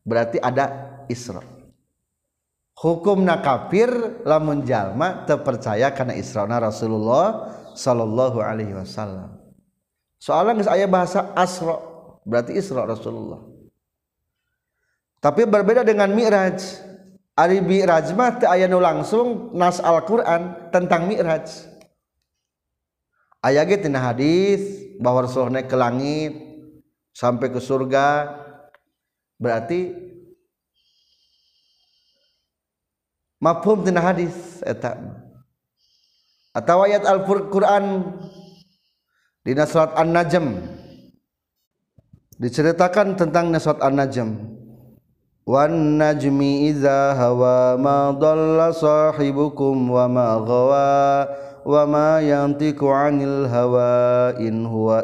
berarti ada Isra. Hukumna kafir lamun jalma teu percaya kana Israna Rasulullah sallallahu alaihi wasallam. Soalnya geus aya bahasa asra berarti Isra Rasulullah. Tapi berbeda dengan Mi'raj. Ari Mi'raj mah teu aya nu langsung nas Al-Qur'an tentang Mi'raj. Aya ge tina hadis bahwa Rasulullah naik ke langit sampai ke surga. Berarti mafhum tina hadis eta. Atau ayat Al-Qur'an di surat An-Najm. Diceritakan tentang surat An-Najm Wan najmi iza hawa ma dhalla sahibukum wa ma ghawa wa ma yantiqu 'anil hawa in huwa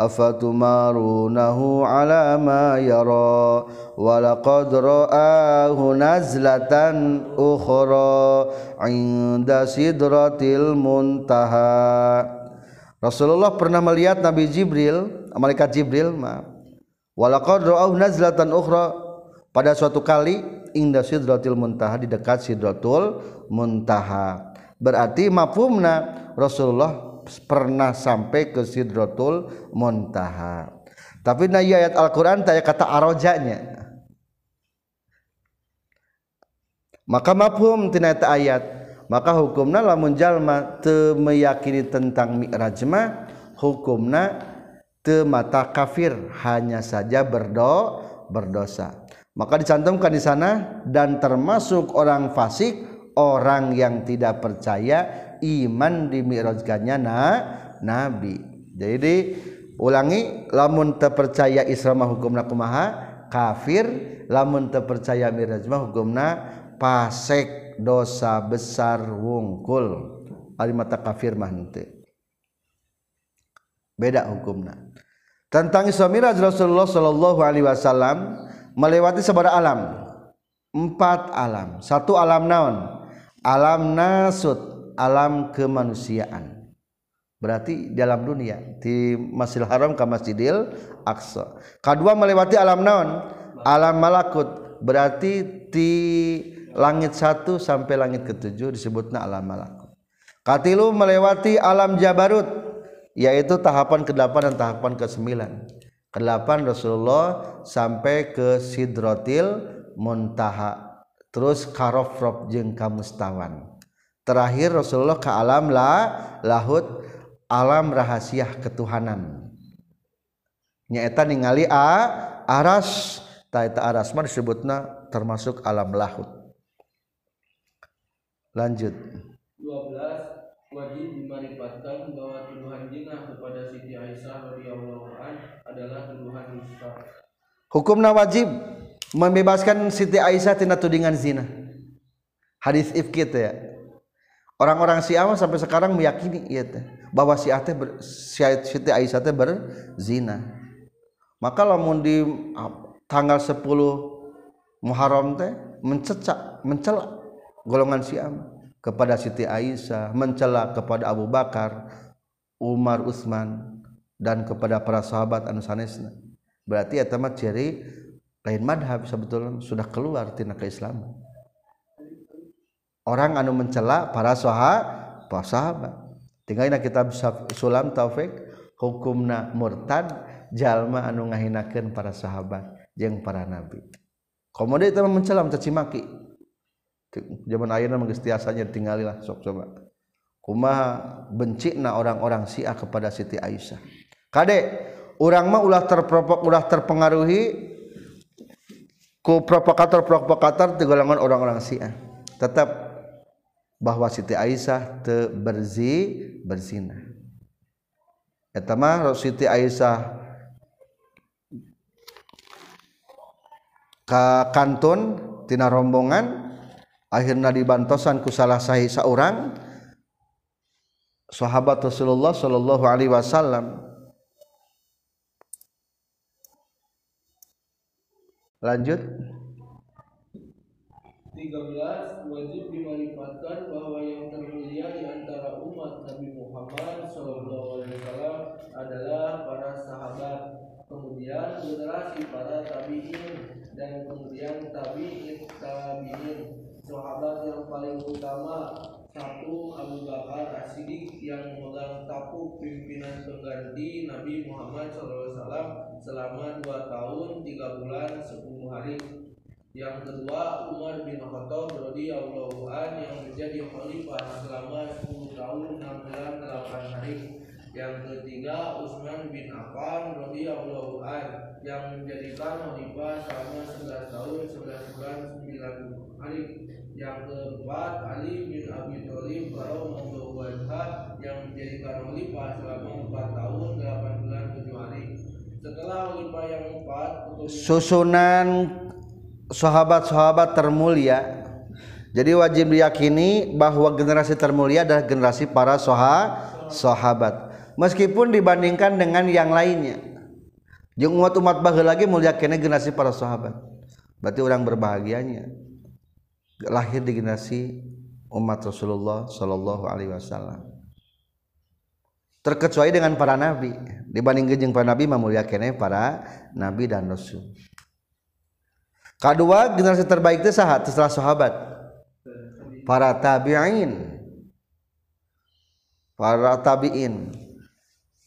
afatumarunahu ala ma yara walaqad ra'ahu nazlatan ukhra 'inda sidratil muntaha Rasulullah pernah melihat Nabi Jibril malaikat Jibril maaf walaqad ra'ahu nazlatan ukhra. Pada suatu kali inda sidratil muntaha di dekat sidratul muntaha. Berarti mafhumna Rasulullah pernah sampai ke sidratul muntaha. Tapi na ayat Al-Qur'an tanya kata arojanya. Maka mafhum tina ayat maka hukumna lamun jalma teu meyakini tentang mi'raj mah hukumna teu mata kafir hanya saja berdo berdosa maka dicantumkan di sana dan termasuk orang fasik orang yang tidak percaya iman di mi'rajkannya na nabi. Jadi ulangi lamun terpercaya Islam hukumna kumaha? Kafir. Lamun terpercaya mi'raj mah hukumna pasek dosa besar wungkul. Ari mata kafir mah henteu. Beda hukumna. Tentang Isra Miraj Rasulullah sallallahu alaihi wasallam melewati sebarang alam. Empat alam. Satu alam naon? Alam nasut alam kemanusiaan. Berarti dalam dunia di Masjidil Haram ke Masjidil Aqsa. Kedua melewati alam naon? Alam malakut. Berarti di langit satu sampai langit ketujuh disebutnya alam malakut. Katilu melewati alam jabarut yaitu tahapan ke-8 dan tahapan ke-9 ke-8 Rasulullah sampai ke sidrotil muntaha. Terus karofrop jeung kamustawan terakhir Rasulullah ke alam la lahut alam rahasia ketuhanan. Nyaeta ningali a aras. Ta eta aras mah disebutna termasuk alam lahut. Lanjut. 12 wajib dimarifatkan bahwa tuduhan zina kepada Siti Aisyah radhiyallahu an adalah tuduhan dusta. Hukumna wajib membebaskan Siti Aisyah tina tudingan zina. Hadis ifki ya orang-orang Syiah sampai sekarang meyakini iya teh. Bahwa Syiah teh Siti Aisyah teh berzina. Maka lamun di ah, tanggal 10 Muharram teh mencecak mencela golongan Syiah kepada Siti Aisyah mencela kepada Abu Bakar Umar Utsman dan kepada para sahabat anu sanesna. Berarti eta mah ciri lain madhab sebetulnya sudah keluar tina keislaman orang anu mencela para sahabat sahabat. Tinggal kitab sulam taufik hukumna murtad jalma anu ngahinakeun para sahabat jeung para nabi. Komodo itu mencela mencaci maki zaman ayeuna mah tiasanya tingalilah sok coba. Kumaha bencina orang-orang Syiah kepada Siti Aisyah. Kade urang mah ulah terprovok ulah terpengaruhi ku provokator-provokator di golongan orang-orang Syiah. Tetap bahwa Siti Aisyah te berzi berzina eta Siti Aisyah ka kantun tina rombongan akhirnya dibantosan ku salah sahih seorang sahabat Rasulullah Shallallahu Alaihi Wasallam. Lanjut 13 wajib dimarifatkan bahwa yang termulia di antara umat Nabi Muhammad Wasallam adalah para sahabat kemudian generasi para tabiin dan kemudian tabiin tabiin sahabat yang paling utama satu Abu Bakar As-Siddiq yang memegang tapu pimpinan pengganti Nabi Muhammad SAW selama dua tahun tiga bulan sepuluh hari. Yang kedua Umar bin Khattab radhiyallahu an yang menjadi khalifah selama 10 tahun 6 bulan 8 hari. Yang ketiga Utsman bin Affan radhiyallahu an yang menjadikan khalifah selama 11 tahun 11 bulan 9 hari. Yang keempat Ali bin Abi Thalib radhiyallahu anhu yang menjadikan khalifah selama 4 tahun 8 bulan 7 hari. Setelah khalifah yang keempat susunan sahabat-sahabat termulia jadi wajib diyakini bahwa generasi termulia adalah generasi para soha sahabat. Meskipun dibandingkan dengan yang lainnya. Jeung umat-umat baheula lagi mulia kene generasi para sahabat. Berarti orang berbahagianya. Lahir di generasi umat Rasulullah Shallallahu Alaihi Wasallam. Terkecuali dengan para nabi. Dibanding jeung para nabi memulia kene para nabi dan rasul kedua generasi terbaik itu sahat setelah sahabat. Para tabi'in. Para tabi'in.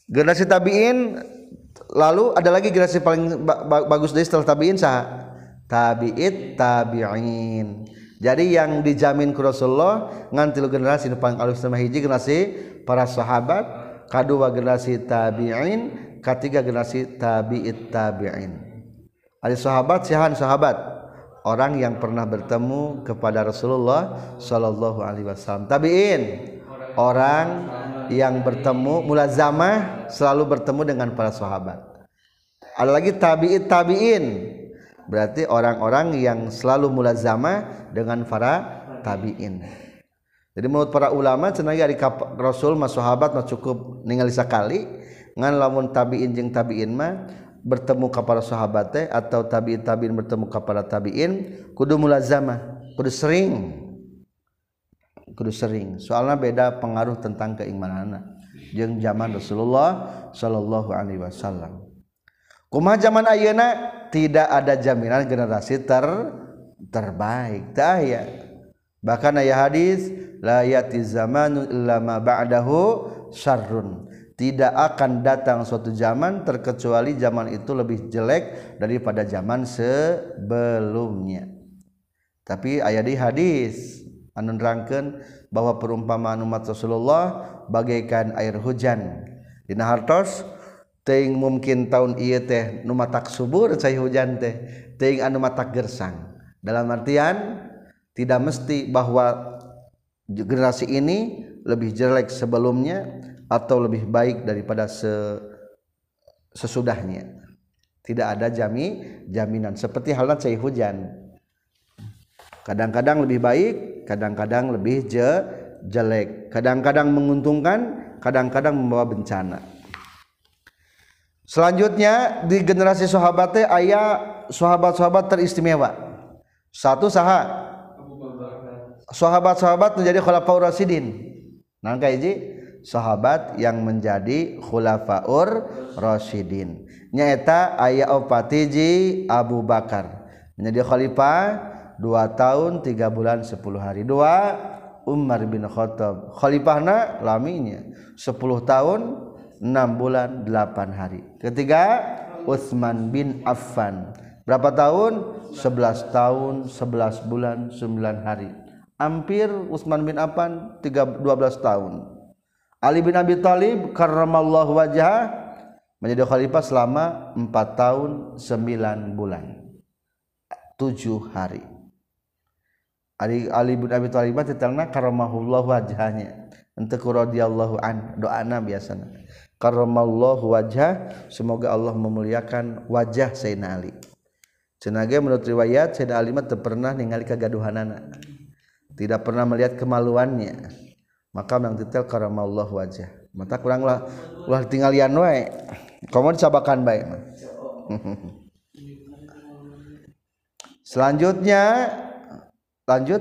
Generasi tabi'in lalu ada lagi generasi paling bagus dari setelah tabi'in sah tabi'it tabi'in. Jadi yang dijamin ku Rasulullah ngan tilu generasi paling alus sama hiji generasi para sahabat. Kedua generasi tabi'in ketiga generasi tabi'it tabi'in ada sahabat sihan sahabat. Orang yang pernah bertemu kepada Rasulullah Shallallahu Alaihi Wasallam. Tabi'in. Orang yang bertemu mulazamah selalu bertemu dengan para sahabat. Ada lagi tabi'it tabi'in. Berarti orang-orang yang selalu mulazamah dengan para tabi'in. Jadi menurut para ulama cenah di Rasul mas sahabat mah cukup ningali sakali ngan lamun tabi'in jeung tabi'in mah bertemu ke para sahabat teh atau tabi'in tabi'in bertemu ke para tabi'in kudu mulazamah kudu sering. Kudu sering. Soalnya beda pengaruh tentang keimananana jeung zaman Rasulullah sallallahu alaihi wasallam. Kumaha zaman ayeuna tidak ada jaminan generasi ter terbaik. Tah ya. Bahkan aya hadis la yati zamanu illa ma ba'dahu syarrun. Tidak akan datang suatu zaman terkecuali zaman itu lebih jelek daripada zaman sebelumnya. Tapi ayat di hadis anu nerangkeun bahwa perumpamaan umat Rasulullah bagaikan air hujan. Dina hartos ting mungkin tahun iya teh nu matak subur cai hujan teh ting anu matak gersang. Dalam artian tidak mesti bahwa generasi ini lebih jelek sebelumnya atau lebih baik daripada se sesudahnya. Tidak ada jami jaminan. Seperti halnya cai hujan. Kadang-kadang lebih baik kadang-kadang lebih je, jelek. Kadang-kadang menguntungkan kadang-kadang membawa bencana. Selanjutnya di generasi sahabatnya ayah sahabat-sahabat teristimewa. Satu saha. Sahabat-sahabat menjadi khulafaur rasidin nangka hiji sahabat yang menjadi khulafaur rasidin nyaeta ayah opatiji Abu Bakar. Menjadi khalifah dua tahun tiga bulan sepuluh hari. Dua Umar bin Khattab. Khalifahna laminya sepuluh tahun 6 bulan 8 hari. Ketiga Utsman bin Affan. Berapa tahun? 11 tahun 11 bulan 9 hari. Hampir Utsman bin Affan 12 tahun Ali bin Abi Thalib karramallahu wajah menjadi khalifah selama 4 tahun 9 bulan. 7 hari. Ali, Ali bin Abi Thalib titelna karramahullahu wajahnya untuk radhiyallahu an doana biasanya karramallahu wajah semoga Allah memuliakan wajah Sayyidina Ali. Cenaga menurut riwayat Sayyidina Ali mah pernah ningali kagaduhanana tidak pernah melihat kemaluannya maka yang detail karena Allah wajah. Mata kuranglah. Ulah tinggal lian wae komo dicabakan baik. Selanjutnya lanjut.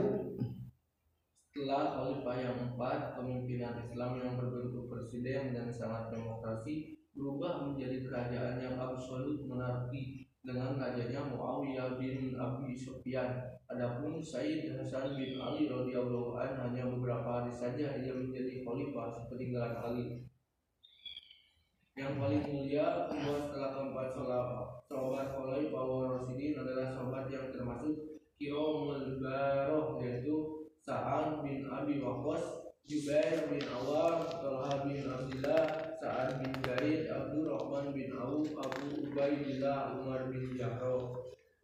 Setelah Sufyan. Adapun Said Hasan bin Ali radhiyallahu an hanya beberapa hari saja ia menjadi khalifah sepeninggalan Ali. Yang paling mulia kedua setelah keempat sahabat khalifah Rasidin adalah sahabat yang termasuk Kiromul Baroh yaitu Sa'ad bin Abi Waqqas Jubair bin Awam, Talha bin Abdullah, Sa'ad bin Zaid, Abdurrahman bin Auf, Abu Ubaidillah, Umar bin Jahroh.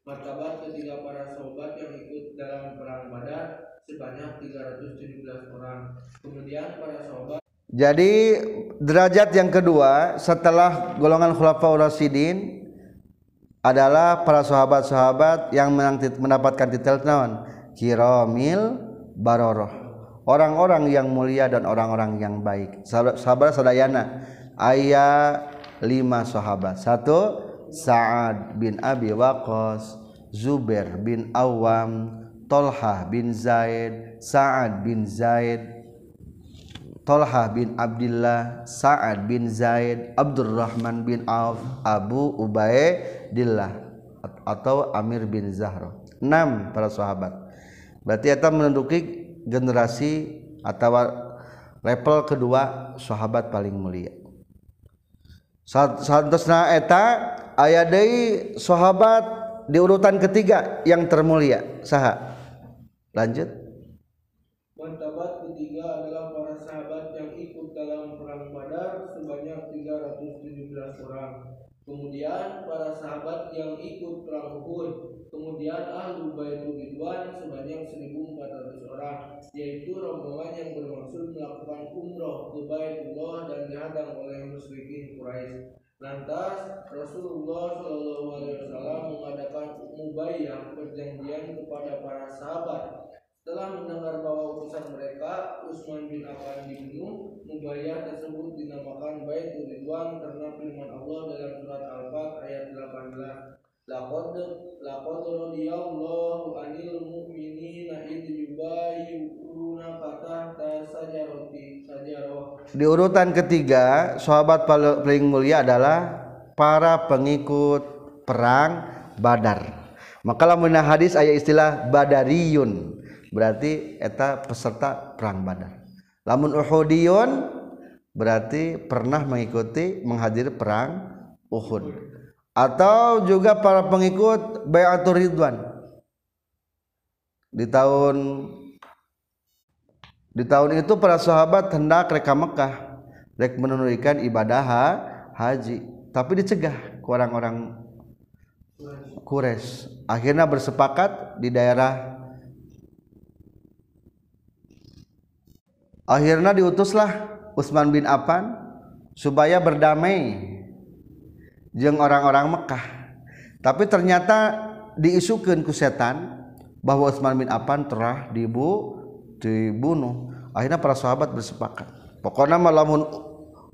Martabat ketiga para sahabat yang ikut dalam perang Badar sebanyak 317 orang. Kemudian para sahabat Jadi derajat yang kedua setelah golongan khulafaur rasyidin adalah para sahabat-sahabat yang mendapatkan titel naon? Kiromil baroroh. Orang-orang yang mulia dan orang-orang yang baik. Sahabat sadayana. Ayat lima sahabat. Satu Sa'ad bin Abi Waqqas Zubair bin Awam Tolhah bin Zaid Sa'ad bin Zaid Tolhah bin Abdullah Sa'ad bin Zaid Abdurrahman bin Auf Abu Ubaidillah atau Amir bin Zahra. Enam para sahabat. Berarti kita menduduki generasi atau level kedua sahabat paling mulia. Santosna eta aya deui sahabat di urutan ketiga yang termulia saha lanjut Martabat ketiga adalah para sahabat yang ikut dalam perang Badar sebanyak 317 orang. Kemudian para sahabat yang ikut perang Uhud. Kemudian ahlu baitul ridwan sebanyak 1400 orang, yaitu rombongan yang bermaksud melakukan umroh ke Baitullah dan dihadang oleh musyrikin Quraisy. Lantas Rasulullah Shallallahu Alaihi Wasallam mengadakan mubayyah perjanjian kepada para sahabat setelah mendengar bahwa utusan mereka Utsman bin Affan dibunuh, mubayyah tersebut dinamakan Baitul Ridwan karena firman Allah dalam surat Al-Fat ayat 18. Di urutan ketiga, sahabat paling mulia adalah para pengikut perang Badar. Maka lamun hadis ayat istilah Badariyun berarti eta peserta perang Badar. Lamun Uhudiyun berarti pernah mengikuti menghadiri perang Uhud. Atau juga para pengikut Bayatul Ridwan. Di tahun di tahun itu para sahabat hendak reka Mekah, rek menunaikan ibadah haji, tapi dicegah ke orang-orang Quraisy. Akhirnya bersepakat di daerah akhirnya diutuslah Utsman bin Affan supaya berdamai jeung orang-orang Mekah. Tapi ternyata diisukan ku setan bahwa Utsman bin Affan telah dibu dibunuh. Akhirnya para sahabat bersepakat. Pokoknya malamun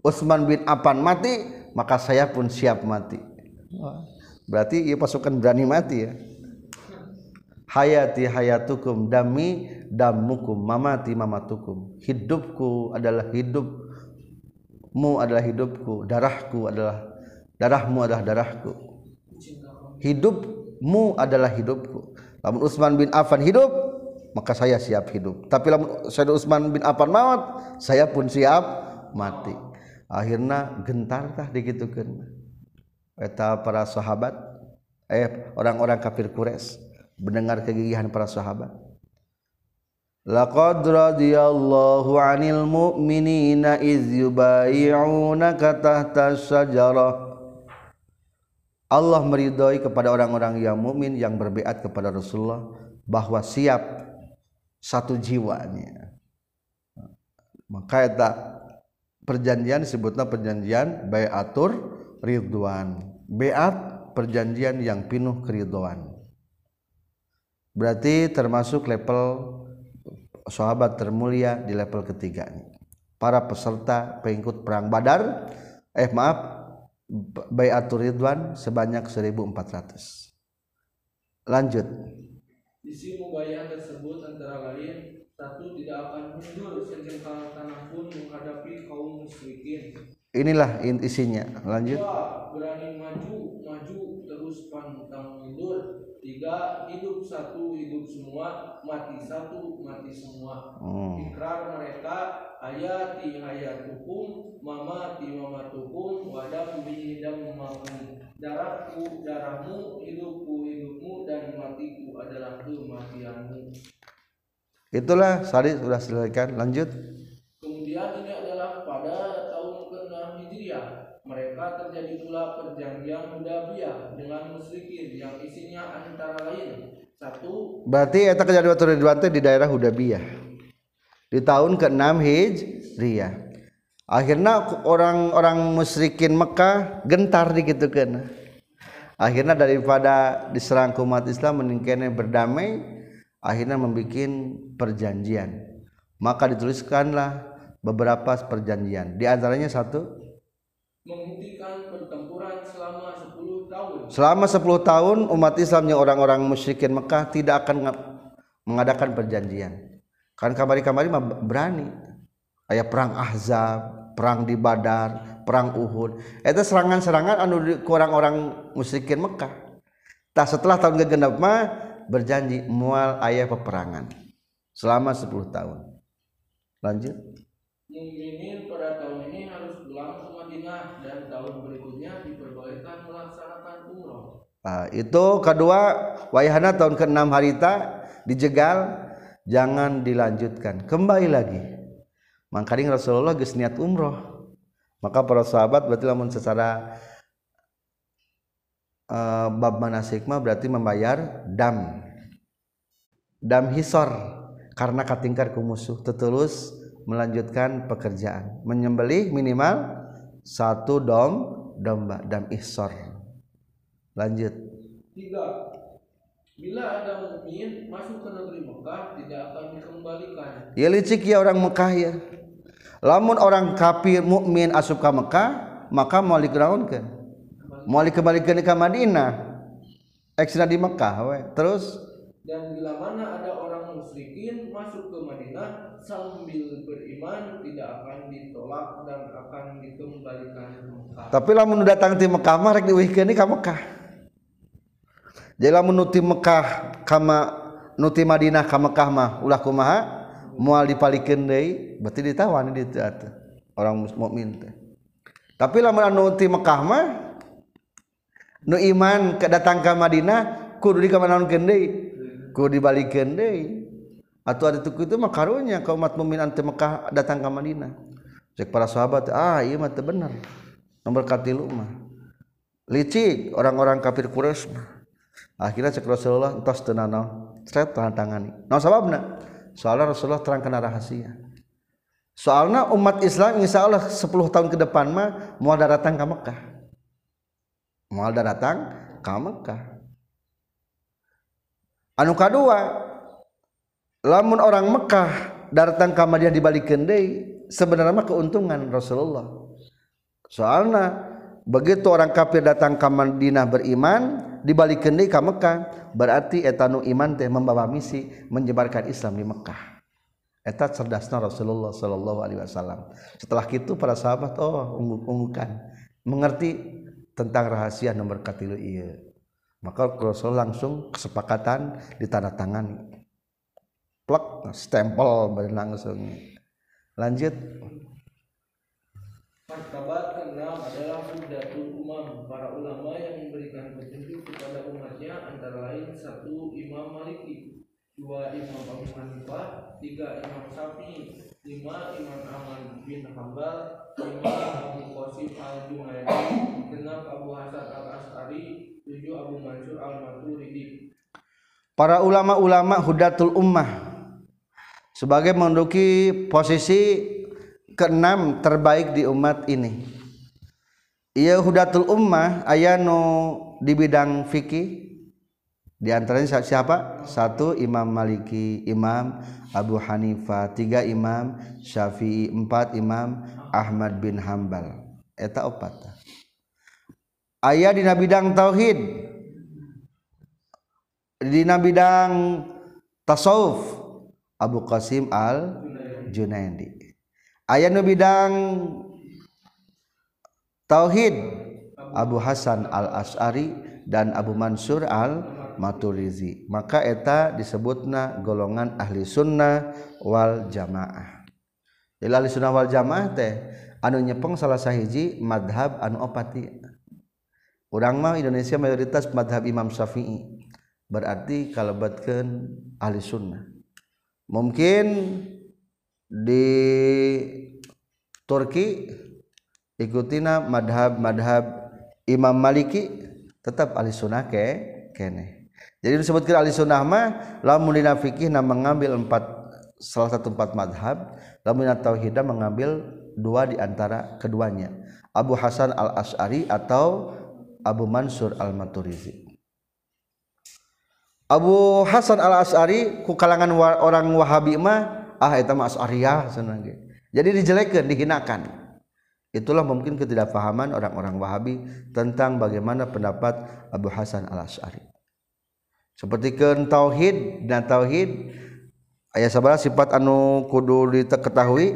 Utsman bin Affan mati maka saya pun siap mati. Berarti ia pasukan berani mati ya. Hayati hayatukum dami damukum mamati mamatukum. Hidupku adalah hidupmu adalah hidupku darahku adalah darahmu adalah darahku. Hidupmu adalah hidupku. Lamun Utsman bin Affan hidup maka saya siap hidup. Tapi lamun Sayyid Utsman bin Affan maut saya pun siap mati. Akhirnya gentar tah digitukeun eta para sahabat eh orang-orang kafir Quraisy mendengar kegigihan para sahabat. Laqad radiyallahu 'anil mu'minina iz yubayyi'unaka tahta syajarah Allah meridhoi kepada orang-orang yang mukmin yang berbeat kepada Rasulullah bahwa siap satu jiwanya. Maka eta perjanjian disebutnya perjanjian bayatur ridwan. Beat perjanjian yang penuh keridhaan berarti termasuk level sahabat termulia di level ketiga para peserta pengikut perang Badar eh maaf Bayatul Ridwan sebanyak 1400 lanjut Isi mubayah tersebut antara lain satu tidak akan mundur sejengkal tanah pun menghadapi kaum musyrikin. Inilah isinya. Lanjut. Dua, berani maju, maju terus pantang mundur tiga hidup satu hidup semua mati satu mati semua. Hmm. ikrar mereka hayati hayatukum mamati mamatukum wadam bidam mamakum darahku darahmu hidupku hidupmu dan matiku adalah kematianmu. Itulah tadi sudah selesaikan. Lanjut. Kemudian ini mereka terjadi pula perjanjian Hudaybiyah dengan musyrikin yang isinya antara lain. Satu berarti eta kejadian Ridwan di daerah Hudaybiyah di tahun ke-6 Hijriah. Akhirnya orang-orang musyrikin Mekah gentar kan akhirnya daripada diserang umat Islam meningkatnya berdamai akhirnya membuat perjanjian. Maka dituliskanlah beberapa perjanjian. Di antaranya satu menghentikan pertempuran selama 10 tahun. Selama 10 tahun umat Islamnya orang-orang musyrikin Mekah tidak akan mengadakan perjanjian. Kan kamari-kamari berani. Ayah perang Ahzab perang di Badar perang Uhud. Itu serangan-serangan anu orang-orang musyrikin Mekah. Tak setelah tahun genap mah berjanji mual ayah peperangan. Selama 10 tahun. Lanjut. Mukminin pada tahun ini harus pulang ke Madinah dan tahun berikutnya diperbolehkan melaksanakan umroh. Nah, itu kedua wayahana tahun ke-6 harita dijegal jangan dilanjutkan. Kembali lagi. Mangkaring Rasulullah geus niat umroh. Maka para sahabat berarti lamun secara uh, bab manasik mah berarti membayar dam. Dam hisor karena katingkar ku musuh tetulus melanjutkan pekerjaan. Menyembelih minimal satu dom domba dam ihsor. Lanjut. Tiga. Bila ada mukmin masuk ke negeri Mekah tidak akan dikembalikan. Ya licik ya orang Mekah ya. Lamun orang kafir mukmin asup ke Mekah maka mau dikeraunkan mau dikembalikan ke Madinah. Ekstra di Mekah we. terus dan bila mana ada orang musyrikin masuk ke Madinah sambil beriman tidak akan ditolak dan akan dikembalikan ke Mekah. Tapi lamun datang di Mekah mah rek diwihkeun ka Mekah. Jadi lamun nuti Mekah kama nuti Madinah ka Mekah mah ulah kumaha? Moal dipalikeun deui, berarti ditawan di atuh. Orang mukmin teh. Tapi lamun anu ti Mekah mah nu iman kedatang ke Madinah kudu dikamanaonkeun deui. Kudu dibalikeun deui atau ada tuku itu mah karunya kaum umat mukmin ante Mekah datang ke Madinah. Cek para sahabat ah iya mah benar nomor katilu mah. Licik orang-orang kafir Quraisy mah. Akhirnya cek Rasulullah entos teu tret tangan tangani naon sababna? Soalnya Rasulullah terang kena rahasia. Soalnya umat Islam insya Allah 10 tahun ke depan mah mau datang ke Mekah. Mau datang ke Mekah anu kedua lamun orang Mekah datang ke Madinah dibalik kendai sebenarnya keuntungan Rasulullah. Soalnya begitu orang kafir datang ke Madinah beriman dibalik kendai ke Mekah berarti etanu iman teh membawa misi menyebarkan Islam di Mekah. Etat cerdasnya Rasulullah Shallallahu Alaihi Wasallam. Setelah itu para sahabat oh unggukan mengerti tentang rahasia nomor katilu iya maka Rasul langsung kesepakatan ditandatangani. Plek stempel langsung. Lanjut. Martabat keenam adalah Hudatul Umam para ulama yang memberikan petunjuk kepada umatnya antara lain satu Imam Maliki dua Imam Abu Hanifah tiga Imam Syafi'i lima Imam Ahmad bin Hambal lima Abu Qasim al Junaidi genap Abu Hasan al Asari Para ulama-ulama Hudatul Ummah sebagai menduduki posisi keenam terbaik di umat ini. Ia hudatul ummah ayano di bidang fikih di antaranya siapa? Satu Imam Maliki, Imam Abu Hanifah, tiga Imam Syafi'i, empat Imam Ahmad bin Hambal. Eta opat. ayah di bidang tauhid. Di bidang tasawuf. Abu Qasim al Junaidi ayah di bidang tauhid. Abu Hasan al As'ari dan Abu Mansur al Maturizi maka eta disebutna golongan ahli sunnah wal jamaah. Jadi ahli sunnah wal jamaah teh anu nyepeng salah sahiji madhab anu opati. Orang mah Indonesia mayoritas madhab Imam Syafi'i. Berarti kalebatkeun ahli sunnah. Mungkin di Turki ikutina madhab madhab Imam Maliki tetap ahli sunnah ke kene. Jadi disebutkan ahli sunnah mah lamun fikih mengambil empat salah satu empat madhab lamun tauhidah mengambil dua di antara keduanya. Abu Hasan al Ashari atau Abu Mansur Al-Maturizi Abu Hasan Al-As'ari ku kalangan orang Wahabi mah ah eta mah As'ariyah senang jadi dijelekeun dihinakan. Itulah mungkin ketidakfahaman orang-orang Wahabi tentang bagaimana pendapat Abu Hasan Al-As'ari. Seperti kan tauhid dan tauhid ayat sabar sifat anu kudu diketahui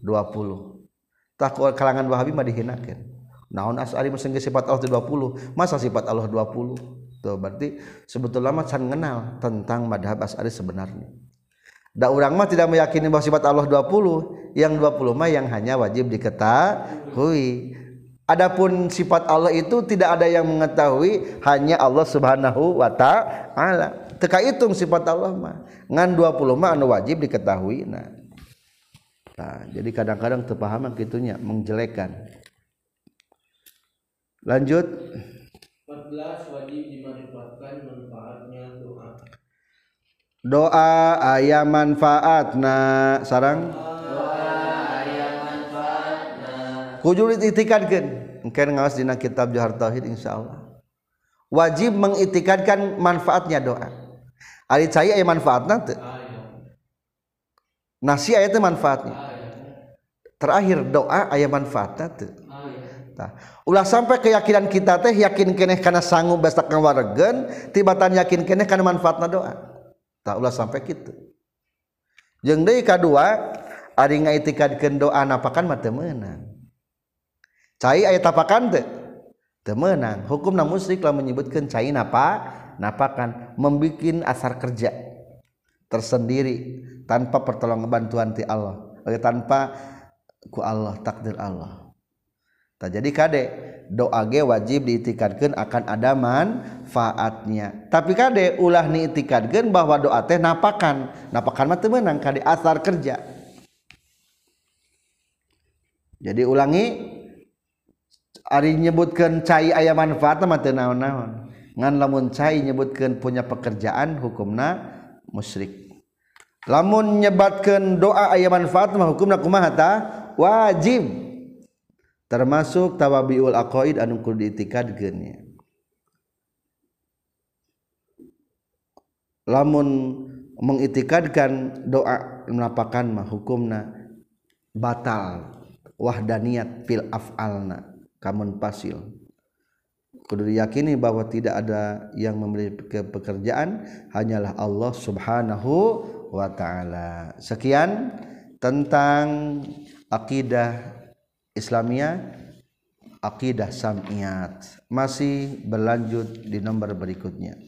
20 tak kalangan Wahabi mah dihinakan naon As'ari mah sifat Allah 20 masa sifat Allah 20 Tuh, berarti sebetulnya mah can kenal tentang madhab As'ari sebenarnya. Da orang mah tidak meyakini bahwa sifat Allah 20, yang 20 mah yang hanya wajib diketahui. Adapun sifat Allah itu tidak ada yang mengetahui, hanya Allah Subhanahu wa taala. Teka hitung sifat Allah mah. Ngan 20 mah anu wajib diketahui. Nah. nah jadi kadang-kadang terpahaman kitunya menjelekan. Lanjut. 14 wajib dimanfaatkan manfaatnya doa. Doa ayat manfaatna sarang. Doa aya manfaatna kudu diitikadkeun engke ngaos dina kitab Johar Tauhid insyaallah. Wajib mengitikadkan manfaatnya doa. Ari cai aya manfaatna teu nasi aya teh manfaatnya. Terakhir doa aya manfaatna teu Tah, ulah sampai keyakinan kita teh yakin keneh karena sanggup bestak ngawaregen tibatan yakin keneh karena manfaatna doa. Tak ulah sampai gitu jeung deui kadua ari ngaitikadkeun doa napakan mah teu cai aya tapakan teu teu meunang. Hukumna lah menyebutkeun cai napa napakan. Membikin asar kerja tersendiri tanpa pertolongan bantuan ti Allah. Eh, tanpa ku Allah takdir Allah Tak jadi kade doa ge wajib diitikadkeun akan ada manfaatnya. Tapi kade ulah niitikadkeun bahwa doa teh napakan. Napakan mah teu meunang kade asar kerja. Jadi ulangi ari nyebutkeun cai aya manfaat mah teu naon-naon. Ngan lamun cai nyebutkeun punya pekerjaan hukumna musyrik. Lamun nyebatkeun doa aya manfaat mah hukumna kumaha? Wajib termasuk tawabiul aqaid anu kudu diitikadkeun lamun mengitikadkan doa menapakan mah hukumna batal wahdaniyat fil af'alna kamun pasil kudu diyakini bahwa tidak ada yang memiliki pekerjaan hanyalah Allah Subhanahu wa taala. Sekian tentang akidah Islamia akidah samiyat. Masih berlanjut di nomor berikutnya.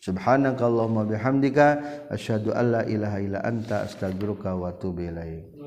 Subhanakallahumma bihamdika asyhadu alla ilaha illa anta astaghfiruka wa atubu ilaik